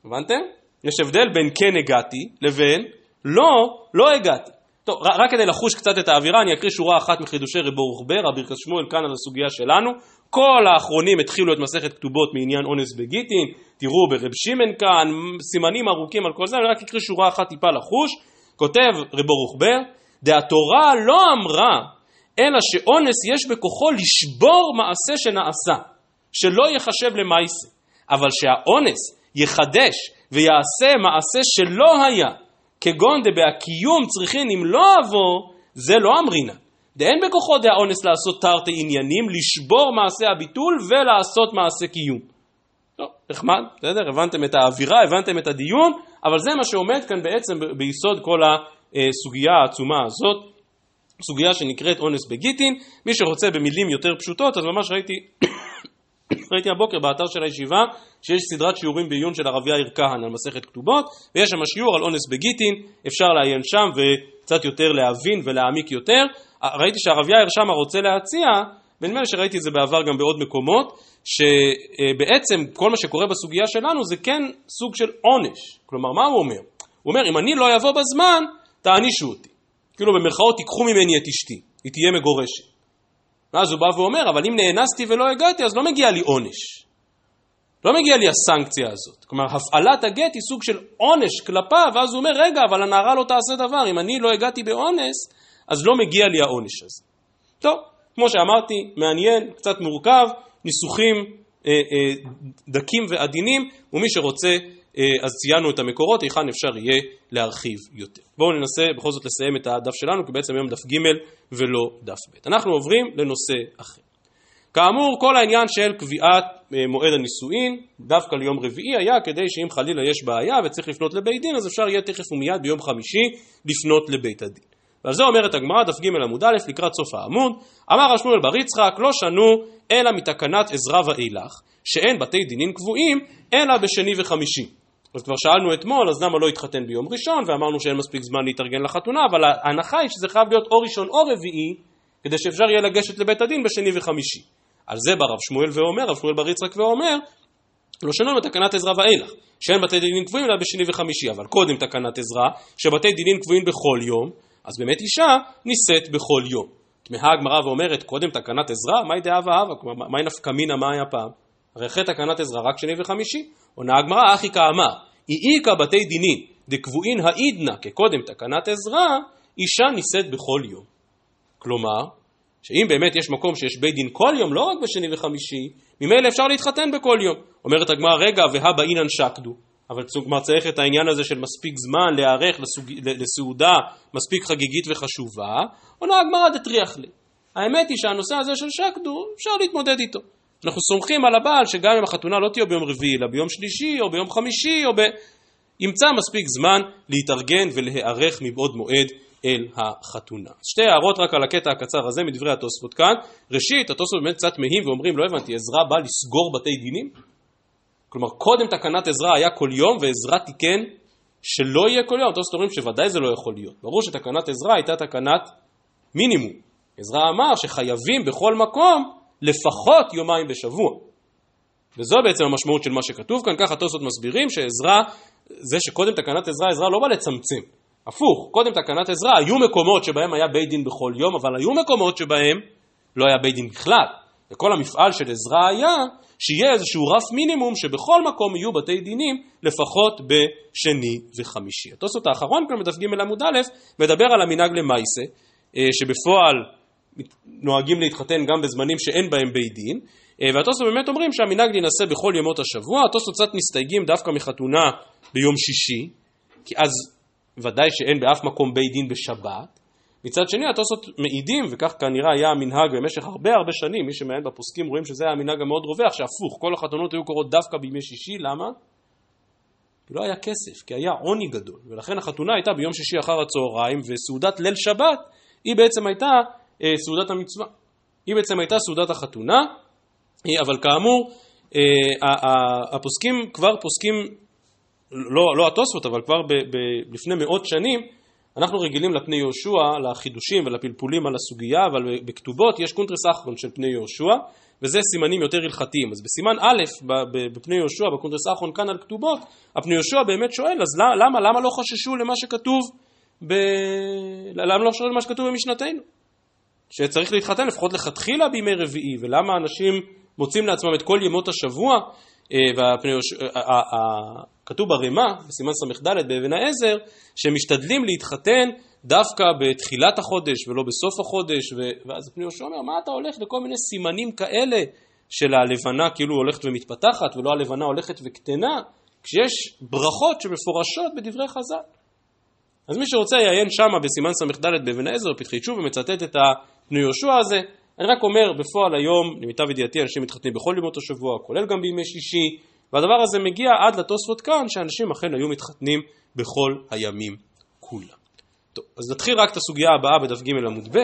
הבנתם? יש הבדל בין כן הגעתי לבין לא לא הגעתי. טוב, רק כדי לחוש קצת את האווירה, אני אקריא שורה אחת מחידושי רב ברוך בר, רבי ירקס שמואל, כאן על הסוגיה שלנו. כל האחרונים התחילו את מסכת כתובות מעניין אונס בגיטין, תראו ברב שמעון כאן, סימנים ארוכים על כל זה, אני רק אקריא שורה אחת טיפה לחוש. כותב רב ברוך בר, דהתורה לא אמרה, אלא שאונס יש בכוחו לשבור מעשה שנעשה, שלא ייחשב למעשה, אבל שהאונס יחדש ויעשה מעשה שלא היה, כגון דבהקיום צריכין אם לא אבוא, זה לא אמרינה. דאין בכוחו דהאונס לעשות תרתי עניינים, לשבור מעשה הביטול ולעשות מעשה קיום. טוב, נחמד, בסדר? הבנתם את האווירה, הבנתם את הדיון, אבל זה מה שעומד כאן בעצם ביסוד כל הסוגיה העצומה הזאת, סוגיה שנקראת אונס בגיטין. מי שרוצה במילים יותר פשוטות, אז ממש ראיתי (coughs) ראיתי הבוקר באתר של הישיבה שיש סדרת שיעורים בעיון של הרב יאיר כהן על מסכת כתובות ויש שם שיעור על אונס בגיטין, אפשר לעיין שם וקצת יותר להבין ולהעמיק יותר. ראיתי שהרב יאיר שם רוצה להציע, ונדמה לי שראיתי את זה בעבר גם בעוד מקומות, שבעצם כל מה שקורה בסוגיה שלנו זה כן סוג של עונש. כלומר, מה הוא אומר? הוא אומר, אם אני לא אבוא בזמן, תענישו אותי. כאילו במרכאות תיקחו ממני את אשתי, היא תהיה מגורשת. ואז הוא בא ואומר, אבל אם נאנסתי ולא הגעתי, אז לא מגיע לי עונש. לא מגיע לי הסנקציה הזאת. כלומר, הפעלת הגט היא סוג של עונש כלפיו, ואז הוא אומר, רגע, אבל הנערה לא תעשה דבר, אם אני לא הגעתי באונס, אז לא מגיע לי העונש הזה. טוב, כמו שאמרתי, מעניין, קצת מורכב, ניסוחים אה, אה, דקים ועדינים, ומי שרוצה אז ציינו את המקורות, היכן אפשר יהיה להרחיב יותר. בואו ננסה בכל זאת לסיים את הדף שלנו, כי בעצם היום דף ג' ולא דף ב'. אנחנו עוברים לנושא אחר. כאמור, כל העניין של קביעת מועד הנישואין, דווקא ליום רביעי, היה כדי שאם חלילה יש בעיה וצריך לפנות לבית דין, אז אפשר יהיה תכף ומיד ביום חמישי לפנות לבית הדין. ועל זה אומרת הגמרא, דף ג' עמוד א', לקראת סוף העמוד, אמר רב שמואל בר יצחק, לא שנו אלא מתקנת עזרא ואילך, שאין בתי דינים קבועים, אלא בשני וחמישי. אז כבר שאלנו אתמול, אז למה לא התחתן ביום ראשון, ואמרנו שאין מספיק זמן להתארגן לחתונה, אבל ההנחה היא שזה חייב להיות או ראשון או רביעי, כדי שאפשר יהיה לגשת לבית הדין בשני וחמישי. על זה בא רב שמואל ואומר, רב שמואל בר יצחק ואומר, לא שנו בתקנת עזרא ואילך, שאין בתי דינים קבועים אלא בשני וחמישי, אבל קודם תקנת עזרא, שבתי דינים קבועים בכל יום, אז באמת אישה נישאת בכל יום. תמהה הגמרא ואומרת, קודם תקנת עזרא, מהי דאבה? כלומר, מהי נפקא מינה, מה היה פעם? הרי אחרי תקנת עזרא רק שני וחמישי. עונה הגמרא, אחי כאמר, אי איכא בתי דינים דקבועין העידנא כקודם תקנת עזרא, אישה נישאת בכל יום. כלומר, שאם באמת יש מקום שיש בית דין כל יום, לא רק בשני וחמישי, ממילא אפשר להתחתן בכל יום. אומרת הגמרא, רגע, והבא אינן שקדו. אבל כלומר צריך את העניין הזה של מספיק זמן להיערך לסוג... לסעודה מספיק חגיגית וחשובה, עונה הגמרא דטריח לי. האמת היא שהנושא הזה של שקדו, אפשר להתמודד איתו. אנחנו סומכים על הבעל שגם אם החתונה לא תהיה ביום רביעי, אלא ביום שלישי או ביום חמישי, או ב... ימצא מספיק זמן להתארגן ולהיערך מבעוד מועד אל החתונה. שתי הערות רק על הקטע הקצר הזה מדברי התוספות כאן. ראשית, התוספות באמת קצת מהים ואומרים, לא הבנתי, עזרא בא לסגור בתי דינים? כלומר, קודם תקנת עזרא היה כל יום, ועזרא תיקן שלא יהיה כל יום. התוספות אומרים שוודאי זה לא יכול להיות. ברור שתקנת עזרא הייתה תקנת מינימום. עזרא אמר שחייבים בכל מקום לפחות יומיים בשבוע. וזו בעצם המשמעות של מה שכתוב כאן, ככה התוספות מסבירים שעזרא, זה שקודם תקנת עזרא, עזרא לא בא לצמצם. הפוך, קודם תקנת עזרא היו מקומות שבהם היה בית דין בכל יום, אבל היו מקומות שבהם לא היה בית דין בכלל. וכל המפעל של עזרא היה שיהיה איזשהו רף מינימום שבכל מקום יהיו בתי דינים לפחות בשני וחמישי. התוספות האחרון כאן בדף ג' עמוד א' מדבר על המנהג למייסה, אה, שבפועל נוהגים להתחתן גם בזמנים שאין בהם בית דין, אה, והתוספות באמת אומרים שהמנהג להינשא בכל ימות השבוע, התוספות קצת מסתייגים דווקא מחתונה ביום שישי, כי אז ודאי שאין באף מקום בית דין בשבת. מצד שני התוספות מעידים, וכך כנראה היה המנהג במשך הרבה הרבה שנים, מי שמעיין בפוסקים רואים שזה היה המנהג המאוד רווח, שהפוך, כל החתונות היו קורות דווקא בימי שישי, למה? כי לא היה כסף, כי היה עוני גדול, ולכן החתונה הייתה ביום שישי אחר הצהריים, וסעודת ליל שבת היא בעצם הייתה סעודת המצווה. היא בעצם הייתה סעודת החתונה, אה, אבל כאמור, אה, הפוסקים כבר פוסקים לא, לא התוספות, אבל כבר ב, ב, לפני מאות שנים, אנחנו רגילים לפני יהושע, לחידושים ולפלפולים על הסוגיה, אבל בכתובות יש קונטרס אחרון של פני יהושע, וזה סימנים יותר הלכתיים. אז בסימן א', בפני יהושע, בקונטרס האחרון כאן על כתובות, הפני יהושע באמת שואל, אז למה, למה לא חששו למה שכתוב, ב... למה לא חששו למה שכתוב במשנתנו? שצריך להתחתן לפחות לכתחילה בימי רביעי, ולמה אנשים מוצאים לעצמם את כל ימות השבוע, אה, כתוב ברמה, בסימן ס"ד באבן העזר, שהם משתדלים להתחתן דווקא בתחילת החודש ולא בסוף החודש, ואז פני יהושע אומר, מה אתה הולך לכל מיני סימנים כאלה של הלבנה כאילו הולכת ומתפתחת ולא הלבנה הולכת וקטנה, כשיש ברכות שמפורשות בדברי חז"ל. אז מי שרוצה יעיין שמה בסימן ס"ד באבן העזר, פתחי תשוב ומצטט את הפני יהושע הזה, אני רק אומר, בפועל היום, למיטב ידיעתי, אנשים מתחתנים בכל ימות השבוע, כולל גם בימי שישי, והדבר הזה מגיע עד לתוספות כאן, שאנשים אכן היו מתחתנים בכל הימים כולם. טוב, אז נתחיל רק את הסוגיה הבאה בדף ג' עמוד ב',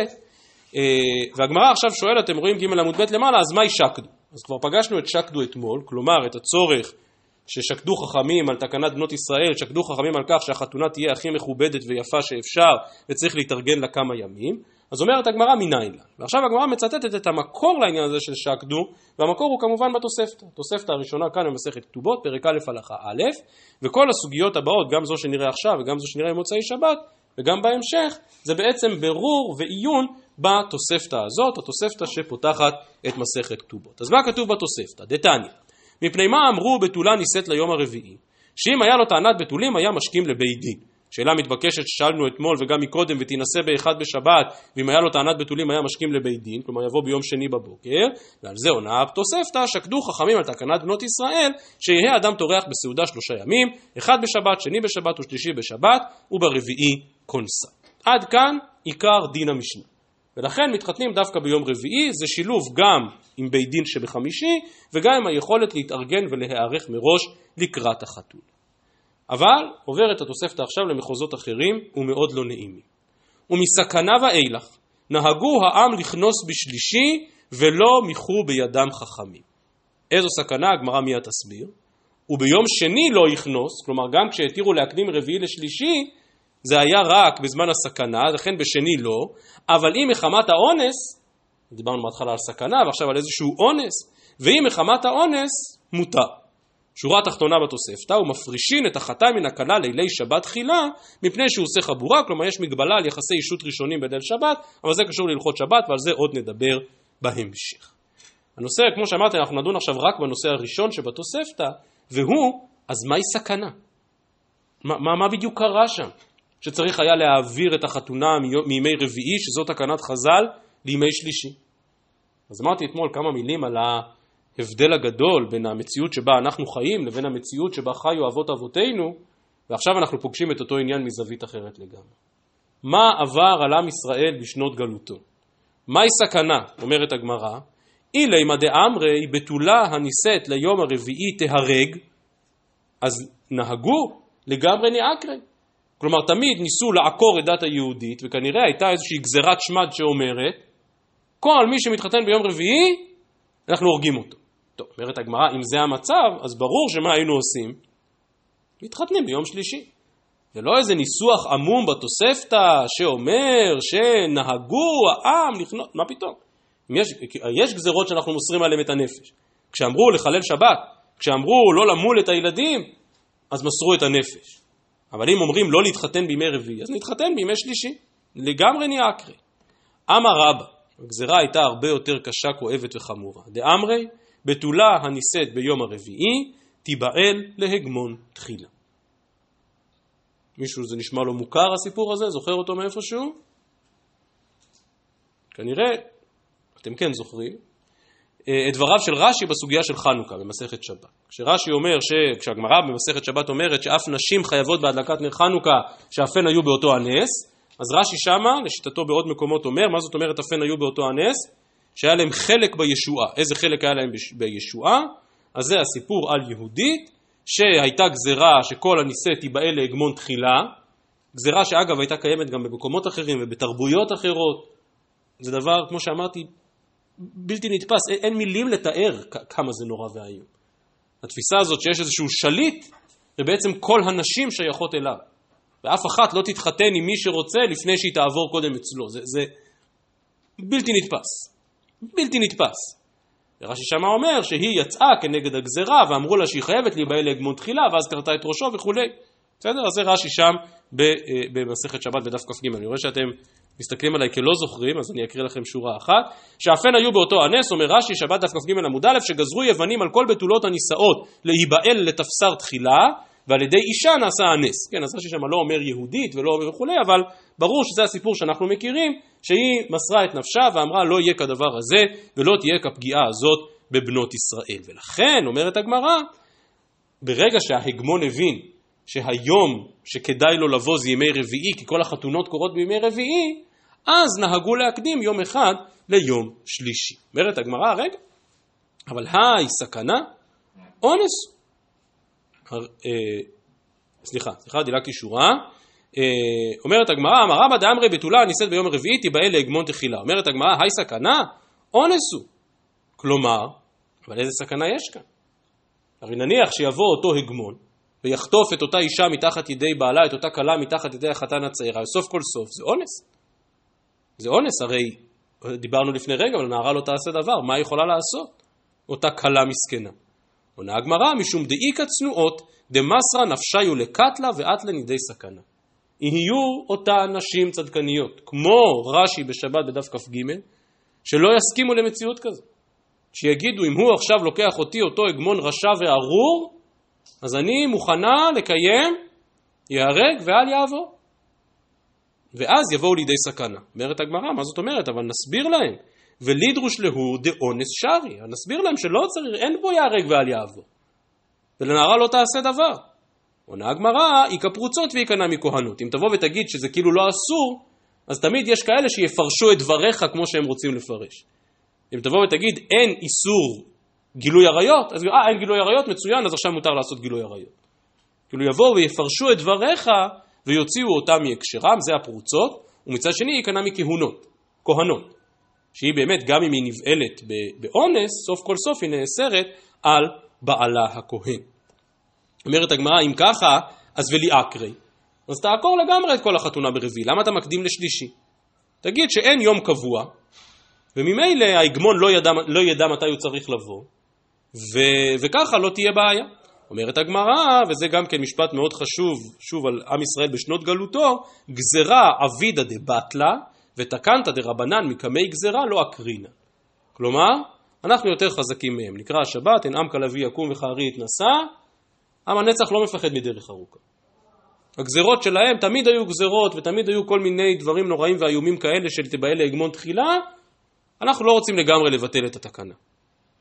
אה, והגמרא עכשיו שואלת, אתם רואים ג' עמוד ב' למעלה, אז מהי שקדו? אז כבר פגשנו את שקדו אתמול, כלומר את הצורך ששקדו חכמים על תקנת בנות ישראל, שקדו חכמים על כך שהחתונה תהיה הכי מכובדת ויפה שאפשר וצריך להתארגן לה כמה ימים. אז אומרת הגמרא מניין לה. ועכשיו הגמרא מצטטת את המקור לעניין הזה של שקדו, והמקור הוא כמובן בתוספתא. התוספתא הראשונה כאן במסכת כתובות, פרק א' הלכה א', וכל הסוגיות הבאות, גם זו שנראה עכשיו וגם זו שנראה במוצאי שבת, וגם בהמשך, זה בעצם ברור ועיון בתוספתא הזאת, התוספתא שפותחת את מסכת כתובות. אז מה כתוב בתוספתא? דתניא, מפני מה אמרו בתולה נישאת ליום הרביעי? שאם היה לו טענת בתולים היה משכים לבית דין. שאלה מתבקשת ששאלנו אתמול וגם מקודם, ותינשא באחד בשבת, ואם היה לו טענת בתולים היה משכים לבית דין, כלומר יבוא ביום שני בבוקר, ועל זה עונה תוספתא, שקדו חכמים על תקנת בנות ישראל, שיהא אדם טורח בסעודה שלושה ימים, אחד בשבת, שני בשבת ושלישי בשבת, וברביעי כונסה. עד כאן עיקר דין המשנה. ולכן מתחתנים דווקא ביום רביעי, זה שילוב גם עם בית דין שבחמישי, וגם עם היכולת להתארגן ולהיערך מראש לקראת החתול. אבל עוברת התוספתא עכשיו למחוזות אחרים ומאוד לא נעימים. ומסכנה ואילך נהגו העם לכנוס בשלישי ולא מיחו בידם חכמים. איזו סכנה הגמרא מיד תסביר. וביום שני לא יכנוס, כלומר גם כשהתירו להקדים רביעי לשלישי, זה היה רק בזמן הסכנה, לכן בשני לא, אבל אם מחמת האונס, דיברנו בהתחלה על סכנה ועכשיו על איזשהו אונס, ואם מחמת האונס, מותר. שורה תחתונה בתוספתא, הוא מפרישין את החתן מן הכלה לילי שבת תחילה, מפני שהוא עושה חבורה, כלומר יש מגבלה על יחסי אישות ראשונים בליל שבת, אבל זה קשור להלכות שבת ועל זה עוד נדבר בהמשך. הנושא, כמו שאמרתי, אנחנו נדון עכשיו רק בנושא הראשון שבתוספתא, והוא, אז מהי סכנה? מה, מה, מה בדיוק קרה שם? שצריך היה להעביר את החתונה מימי רביעי, שזאת תקנת חז"ל, לימי שלישי. אז אמרתי אתמול כמה מילים על ההבדל הגדול בין המציאות שבה אנחנו חיים לבין המציאות שבה חיו אבות אבותינו, ועכשיו אנחנו פוגשים את אותו עניין מזווית אחרת לגמרי. מה עבר על עם ישראל בשנות גלותו? מהי סכנה, אומרת הגמרא, אילי דאמרי בתולה הנישאת ליום הרביעי תהרג, אז נהגו לגמרי נעקרי. כלומר, תמיד ניסו לעקור את דת היהודית, וכנראה הייתה איזושהי גזירת שמד שאומרת, כל מי שמתחתן ביום רביעי, אנחנו הורגים אותו. טוב, אומרת הגמרא, אם זה המצב, אז ברור שמה היינו עושים? מתחתנים ביום שלישי. ולא איזה ניסוח עמום בתוספתא שאומר שנהגו העם לכנות, מה פתאום? יש, יש גזרות שאנחנו מוסרים עליהם את הנפש. כשאמרו לחלל שבת, כשאמרו לא למול את הילדים, אז מסרו את הנפש. אבל אם אומרים לא להתחתן בימי רביעי, אז נתחתן בימי שלישי. לגמרי נהיה אקרי. אמר רבא, הגזרה הייתה הרבה יותר קשה, כואבת וחמורה. דאמרי, בתולה הנישאת ביום הרביעי, תיבעל להגמון תחילה. מישהו זה נשמע לו מוכר הסיפור הזה? זוכר אותו מאיפשהו? כנראה, אתם כן זוכרים, אה, את דבריו של רש"י בסוגיה של חנוכה במסכת שבת. כשרש"י אומר, ש... כשהגמרא במסכת שבת אומרת שאף נשים חייבות בהדלקת נר חנוכה שאף הן היו באותו הנס, אז רש"י שמה, לשיטתו בעוד מקומות אומר, מה זאת אומרת אף הן היו באותו הנס? שהיה להם חלק בישועה. איזה חלק היה להם בישועה? אז זה הסיפור על יהודית, שהייתה גזרה שכל הנישא תיבאה להגמון תחילה, גזרה שאגב הייתה קיימת גם במקומות אחרים ובתרבויות אחרות. זה דבר, כמו שאמרתי, בלתי נתפס, אין, אין מילים לתאר כמה זה נורא ואיום. התפיסה הזאת שיש איזשהו שליט, ובעצם כל הנשים שייכות אליו. ואף אחת לא תתחתן עם מי שרוצה לפני שהיא תעבור קודם אצלו. זה, זה בלתי נתפס. בלתי נתפס. ורש"י שמה אומר שהיא יצאה כנגד הגזרה ואמרו לה שהיא חייבת להיבהל להגמון תחילה ואז קרתה את ראשו וכולי. בסדר? אז זה רש"י שם אה, במסכת שבת בדף כ"ג. אני רואה שאתם מסתכלים עליי כלא זוכרים, אז אני אקריא לכם שורה אחת. שאפן היו באותו הנס, אומר רש"י, שבת דף כ"ג עמוד א', שגזרו יוונים על כל בתולות הנישאות להיבעל לתפסר תחילה, ועל ידי אישה נעשה הנס. כן, אז רש"י שם לא אומר יהודית ולא אומר וכולי, אבל ברור שזה הסיפור שאנחנו מכירים, שהיא מסרה את נפשה ואמרה לא יהיה כדבר הזה, ולא תהיה כפגיעה הזאת בבנות ישראל. ולכן, אומרת הגמרא, ברגע שההגמון הבין שהיום שכדאי לו לבוא זה ימי רביעי, כי כל החתונות קורות בימי רביעי, אז נהגו להקדים יום אחד ליום שלישי. אומרת הגמרא, רגע, אבל היי סכנה, אונס. אה, סליחה, סליחה, דילגתי שורה. אה, אומרת הגמרא, אמר רבא דאמרי בתולה נישאת ביום הרביעי תיבאה להגמון תחילה. אומרת הגמרא, היי סכנה, אונס הוא. כלומר, אבל איזה סכנה יש כאן? הרי נניח שיבוא אותו הגמון, ויחטוף את אותה אישה מתחת ידי בעלה, את אותה כלה מתחת ידי החתן הצעירה, וסוף כל סוף זה אונס. זה אונס, הרי דיברנו לפני רגע, אבל נערה לא תעשה דבר, מה היא יכולה לעשות? אותה כלה מסכנה. עונה הגמרא, משום דאיכא צנועות, דמסרא נפשיו לקטלה ואת לנידי סכנה. יהיו אותה נשים צדקניות, כמו רש"י בשבת בדף כ"ג, שלא יסכימו למציאות כזאת. שיגידו, אם הוא עכשיו לוקח אותי, אותו הגמון רשע וארור, אז אני מוכנה לקיים ייהרג ואל יעבור. ואז יבואו לידי סכנה. אומרת הגמרא, מה זאת אומרת? אבל נסביר להם. ולידרוש להו דאונס שרי. נסביר להם שלא צריך, אין בו ייהרג ואל יעבור. ולנערה לא תעשה דבר. עונה הגמרא, איכא פרוצות ואיכא נמי כהנות. אם תבוא ותגיד שזה כאילו לא אסור, אז תמיד יש כאלה שיפרשו את דבריך כמו שהם רוצים לפרש. אם תבוא ותגיד אין איסור גילוי עריות, אז אה אין גילוי עריות, מצוין, אז עכשיו מותר לעשות גילוי עריות. כאילו יבואו ויפרשו את דבריך ויוציאו אותם מהקשרם, זה הפרוצות, ומצד שני ייכנע מכהונות, כהנות, שהיא באמת, גם אם היא נבעלת באונס, סוף כל סוף היא נאסרת על בעלה הכהן. אומרת הגמרא, אם ככה, אז וליעקרי. אז תעקור לגמרי את כל החתונה ברביעי, למה אתה מקדים לשלישי? תגיד שאין יום קבוע, וממילא ההגמון לא ידע, לא ידע מתי הוא צריך לבוא, ו, וככה לא תהיה בעיה. אומרת הגמרא, וזה גם כן משפט מאוד חשוב, שוב על עם ישראל בשנות גלותו, גזרה אבידא דבטלה ותקנת דרבנן מקמי גזרה לא אקרינה. כלומר, אנחנו יותר חזקים מהם. נקרא השבת, אין עם כלביא יקום וכארי יתנשא, עם הנצח לא מפחד מדרך ארוכה. הגזרות שלהם תמיד היו גזרות ותמיד היו כל מיני דברים נוראים ואיומים כאלה של תבעל להגמון תחילה, אנחנו לא רוצים לגמרי לבטל את התקנה.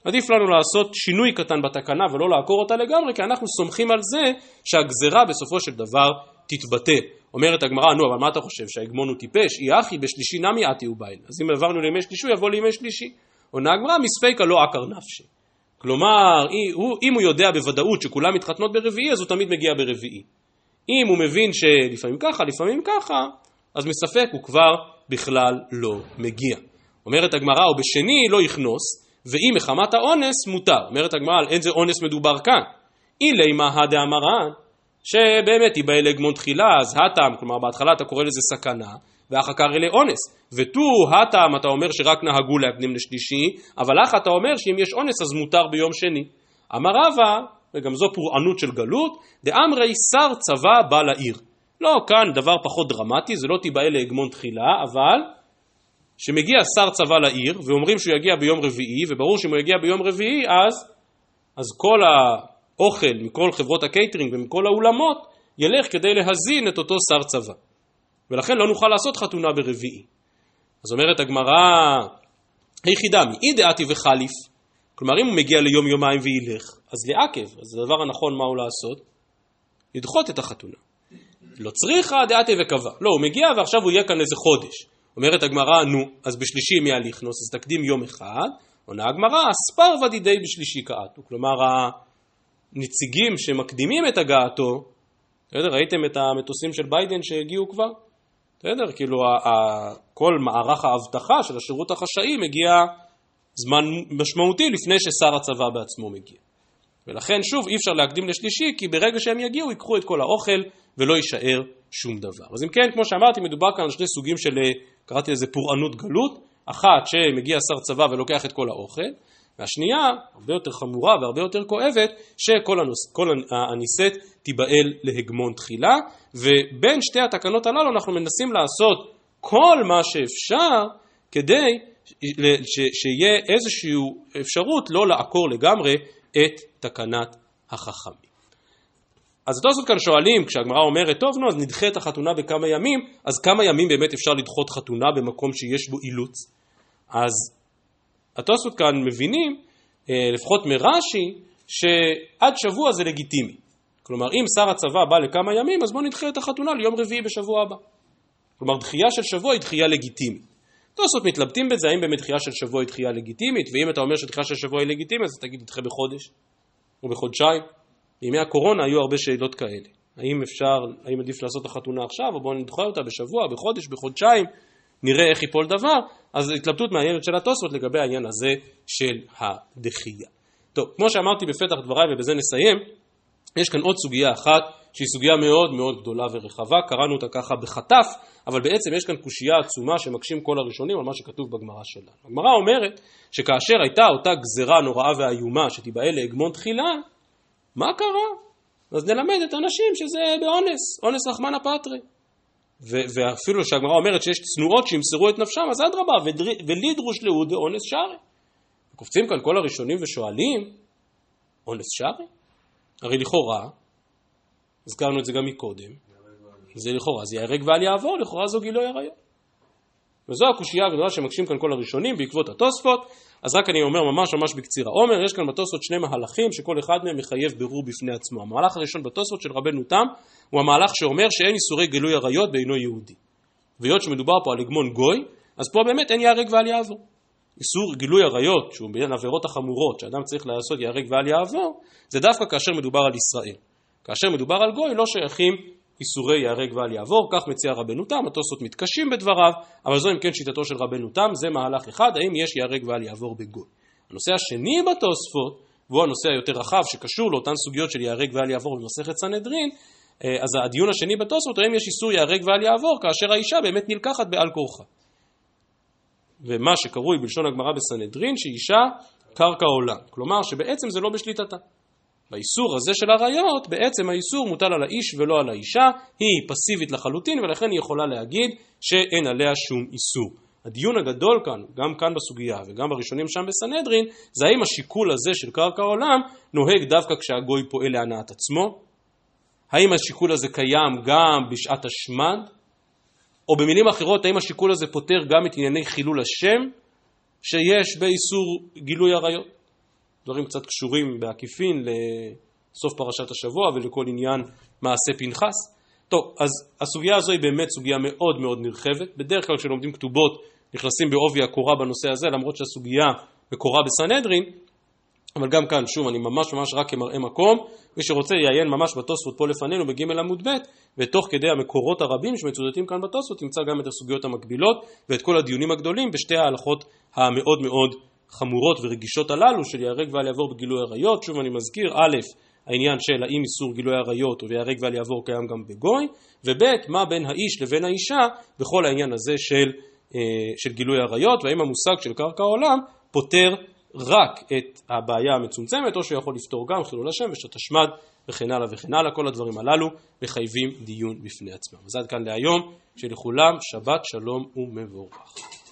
עדיף לנו לעשות שינוי קטן בתקנה ולא לעקור אותה לגמרי, כי אנחנו סומכים על זה שהגזרה בסופו של דבר תתבטא. אומרת הגמרא, נו, אבל מה אתה חושב, שההגמון הוא טיפש? אי אחי בשלישי נמי עתי ובייל. אז אם עברנו לימי שלישי, יבוא לימי שלישי. עונה הגמרא, מספיקה לא עקר נפשי. כלומר, אם הוא יודע בוודאות שכולם מתחתנות ברביעי, אז הוא תמיד מגיע ברביעי. אם הוא מבין שלפעמים ככה, לפעמים ככה, אז מספק הוא כבר בכלל לא מגיע. אומרת הגמרא, או בשני לא יכנוס, ואם מחמת האונס מותר. אומרת הגמרא, על איזה אונס מדובר כאן? אילי מהא דאמרן, שבאמת היא באה לגמון תחילה, אז הטעם, כלומר בהתחלה אתה קורא לזה סכנה, ואחר כך אלה אונס. ותו הטעם אתה אומר שרק נהגו להקדים לשלישי, אבל איך אתה אומר שאם יש אונס אז מותר ביום שני. אמר רבא, וגם זו פורענות של גלות, דאמרי שר צבא בא לעיר. לא, כאן דבר פחות דרמטי, זה לא תיבעל להגמון תחילה, אבל שמגיע שר צבא לעיר, ואומרים שהוא יגיע ביום רביעי, וברור שאם הוא יגיע ביום רביעי, אז, אז כל האוכל מכל חברות הקייטרינג ומכל האולמות ילך כדי להזין את אותו שר צבא. ולכן לא נוכל לעשות חתונה ברביעי. אז אומרת הגמרא, היחידה מאי דעתי וחליף, כלומר אם הוא מגיע ליום יומיים וילך, אז לעכב, אז הדבר הנכון מה הוא לעשות? לדחות את החתונה. לא צריכה דעתי וקבע. לא, הוא מגיע ועכשיו הוא יהיה כאן איזה חודש. אומרת הגמרא, נו, אז בשלישי מי הליכנוס, אז תקדים יום אחד. עונה הגמרא, אספר ודידי בשלישי קעתו. כלומר, הנציגים שמקדימים את הגעתו, בסדר, ראיתם את המטוסים של ביידן שהגיעו כבר? בסדר, כאילו כל מערך האבטחה של השירות החשאי מגיע זמן משמעותי לפני ששר הצבא בעצמו מגיע. ולכן שוב אי אפשר להקדים לשלישי כי ברגע שהם יגיעו ייקחו את כל האוכל ולא יישאר שום דבר. אז אם כן, כמו שאמרתי, מדובר כאן על שני סוגים של, קראתי לזה פורענות גלות, אחת שמגיע שר צבא ולוקח את כל האוכל, והשנייה, הרבה יותר חמורה והרבה יותר כואבת, שכל הנישאת תיבעל להגמון תחילה, ובין שתי התקנות הללו אנחנו מנסים לעשות כל מה שאפשר כדי שיהיה איזושהי אפשרות לא לעקור לגמרי את תקנת החכמים. אז התוספות כאן שואלים, כשהגמרא אומרת, טוב, נו, אז נדחה את החתונה בכמה ימים, אז כמה ימים באמת אפשר לדחות חתונה במקום שיש בו אילוץ? אז התוספות כאן מבינים, אה, לפחות מרש"י, שעד שבוע זה לגיטימי. כלומר, אם שר הצבא בא לכמה ימים, אז בואו נדחה את החתונה ליום רביעי בשבוע הבא. כלומר, דחייה של שבוע היא דחייה לגיטימית. תוספות מתלבטים בזה, האם באמת דחייה של שבוע היא דחייה לגיטימית, ואם אתה אומר שדחייה של שבוע היא לגיטימית, אז תגיד, נדחה בחודש, או בחודשיים. בימי הקורונה היו הרבה שאלות כאלה. האם אפשר, האם עדיף לעשות את החתונה עכשיו, או בואו נדחה אותה בשבוע, בחודש, בחודשיים, נראה איך ייפול דבר. אז התלבטות מעניינת של התוספות לגבי העניין הזה של הדחייה. טוב, כמו שאמרתי בפתח דבריי ובזה נסיים, יש כאן עוד סוגיה אחת שהיא סוגיה מאוד מאוד גדולה ורחבה, קראנו אותה ככה בחטף, אבל בעצם יש כאן קושייה עצומה שמקשים כל הראשונים על מה שכתוב בגמרא שלנו. הגמרא אומרת שכאשר הייתה אותה גזרה נוראה ואיומה שתיבאה להגמון תחילה, מה קרה? אז נלמד את הנשים שזה באונס, אונס רחמנא פטרי. ואפילו שהגמרא אומרת שיש צנועות שימסרו את נפשם, אז אדרבה, ולי דרוש לאו דאונס שרי. קופצים כאן כל הראשונים ושואלים, אונס שרי? הרי לכאורה, הזכרנו את זה גם מקודם, זה לכאורה זה ייהרג ואל יעבור, לכאורה זו גילוי עריות. וזו הקושייה הגדולה שמקשים כאן כל הראשונים בעקבות התוספות, אז רק אני אומר ממש ממש בקצירה. עומר, יש כאן בתוספות שני מהלכים שכל אחד מהם מחייב בירור בפני עצמו. המהלך הראשון בתוספות של רבנו תם הוא המהלך שאומר שאין איסורי גילוי עריות בעינו יהודי. והיות שמדובר פה על הגמון גוי, אז פה באמת אין ייהרג ואל יעבור. איסור גילוי עריות, שהוא בין העבירות החמורות שאדם צריך לעשות ייהרג ואל יעבור, זה דווקא כאשר מדובר על ישראל. כאשר מדובר על גוי לא שייכים איסורי ייהרג ואל יעבור, כך מציע רבנו תם, התוספות מתקשים בדבריו, אבל זו אם כן שיטתו של רבנו תם, זה מהלך אחד, האם יש ייהרג ואל יעבור בגוי. הנושא השני בתוספות, והוא הנושא היותר רחב שקשור לאותן סוגיות של ייהרג ואל יעבור במסכת סנהדרין, אה, אז הדיון השני בתוספות, האם יש איסור ייהרג ואל יעבור כאשר האישה באמת נלקחת בעל כורחה. ומה שקרוי בלשון הגמרא בסנהדרין, שאישה קרקע עולה. כלומר שבעצם זה לא בשליטתה. באיסור הזה של עריות, בעצם האיסור מוטל על האיש ולא על האישה, היא פסיבית לחלוטין ולכן היא יכולה להגיד שאין עליה שום איסור. הדיון הגדול כאן, גם כאן בסוגיה וגם בראשונים שם בסנהדרין, זה האם השיקול הזה של קרקע עולם נוהג דווקא כשהגוי פועל להנאת עצמו? האם השיקול הזה קיים גם בשעת השמד? או במילים אחרות, האם השיקול הזה פותר גם את ענייני חילול השם שיש באיסור גילוי עריות? דברים קצת קשורים בעקיפין לסוף פרשת השבוע ולכל עניין מעשה פנחס. טוב, אז הסוגיה הזו היא באמת סוגיה מאוד מאוד נרחבת. בדרך כלל כשלומדים כתובות נכנסים בעובי הקורה בנושא הזה, למרות שהסוגיה מקורה בסנהדרין, אבל גם כאן, שוב, אני ממש ממש רק כמראה מקום, מי שרוצה יעיין ממש בתוספות פה לפנינו בג' עמוד ב', ותוך כדי המקורות הרבים שמצודדים כאן בתוספות, נמצא גם את הסוגיות המקבילות ואת כל הדיונים הגדולים בשתי ההלכות המאוד מאוד חמורות ורגישות הללו של ייהרג ואל יעבור בגילוי עריות. שוב אני מזכיר, א', העניין של האם איסור גילוי עריות וייהרג ואל יעבור קיים גם בגוי, וב', מה בין האיש לבין האישה בכל העניין הזה של, אה, של גילוי עריות, והאם המושג של קרקע עולם פותר רק את הבעיה המצומצמת, או שהוא יכול לפתור גם חילול השם ושעת השמד וכן הלאה וכן הלאה. כל הדברים הללו מחייבים דיון בפני עצמם. אז עד כאן להיום, שלכולם שבת שלום ומבורך.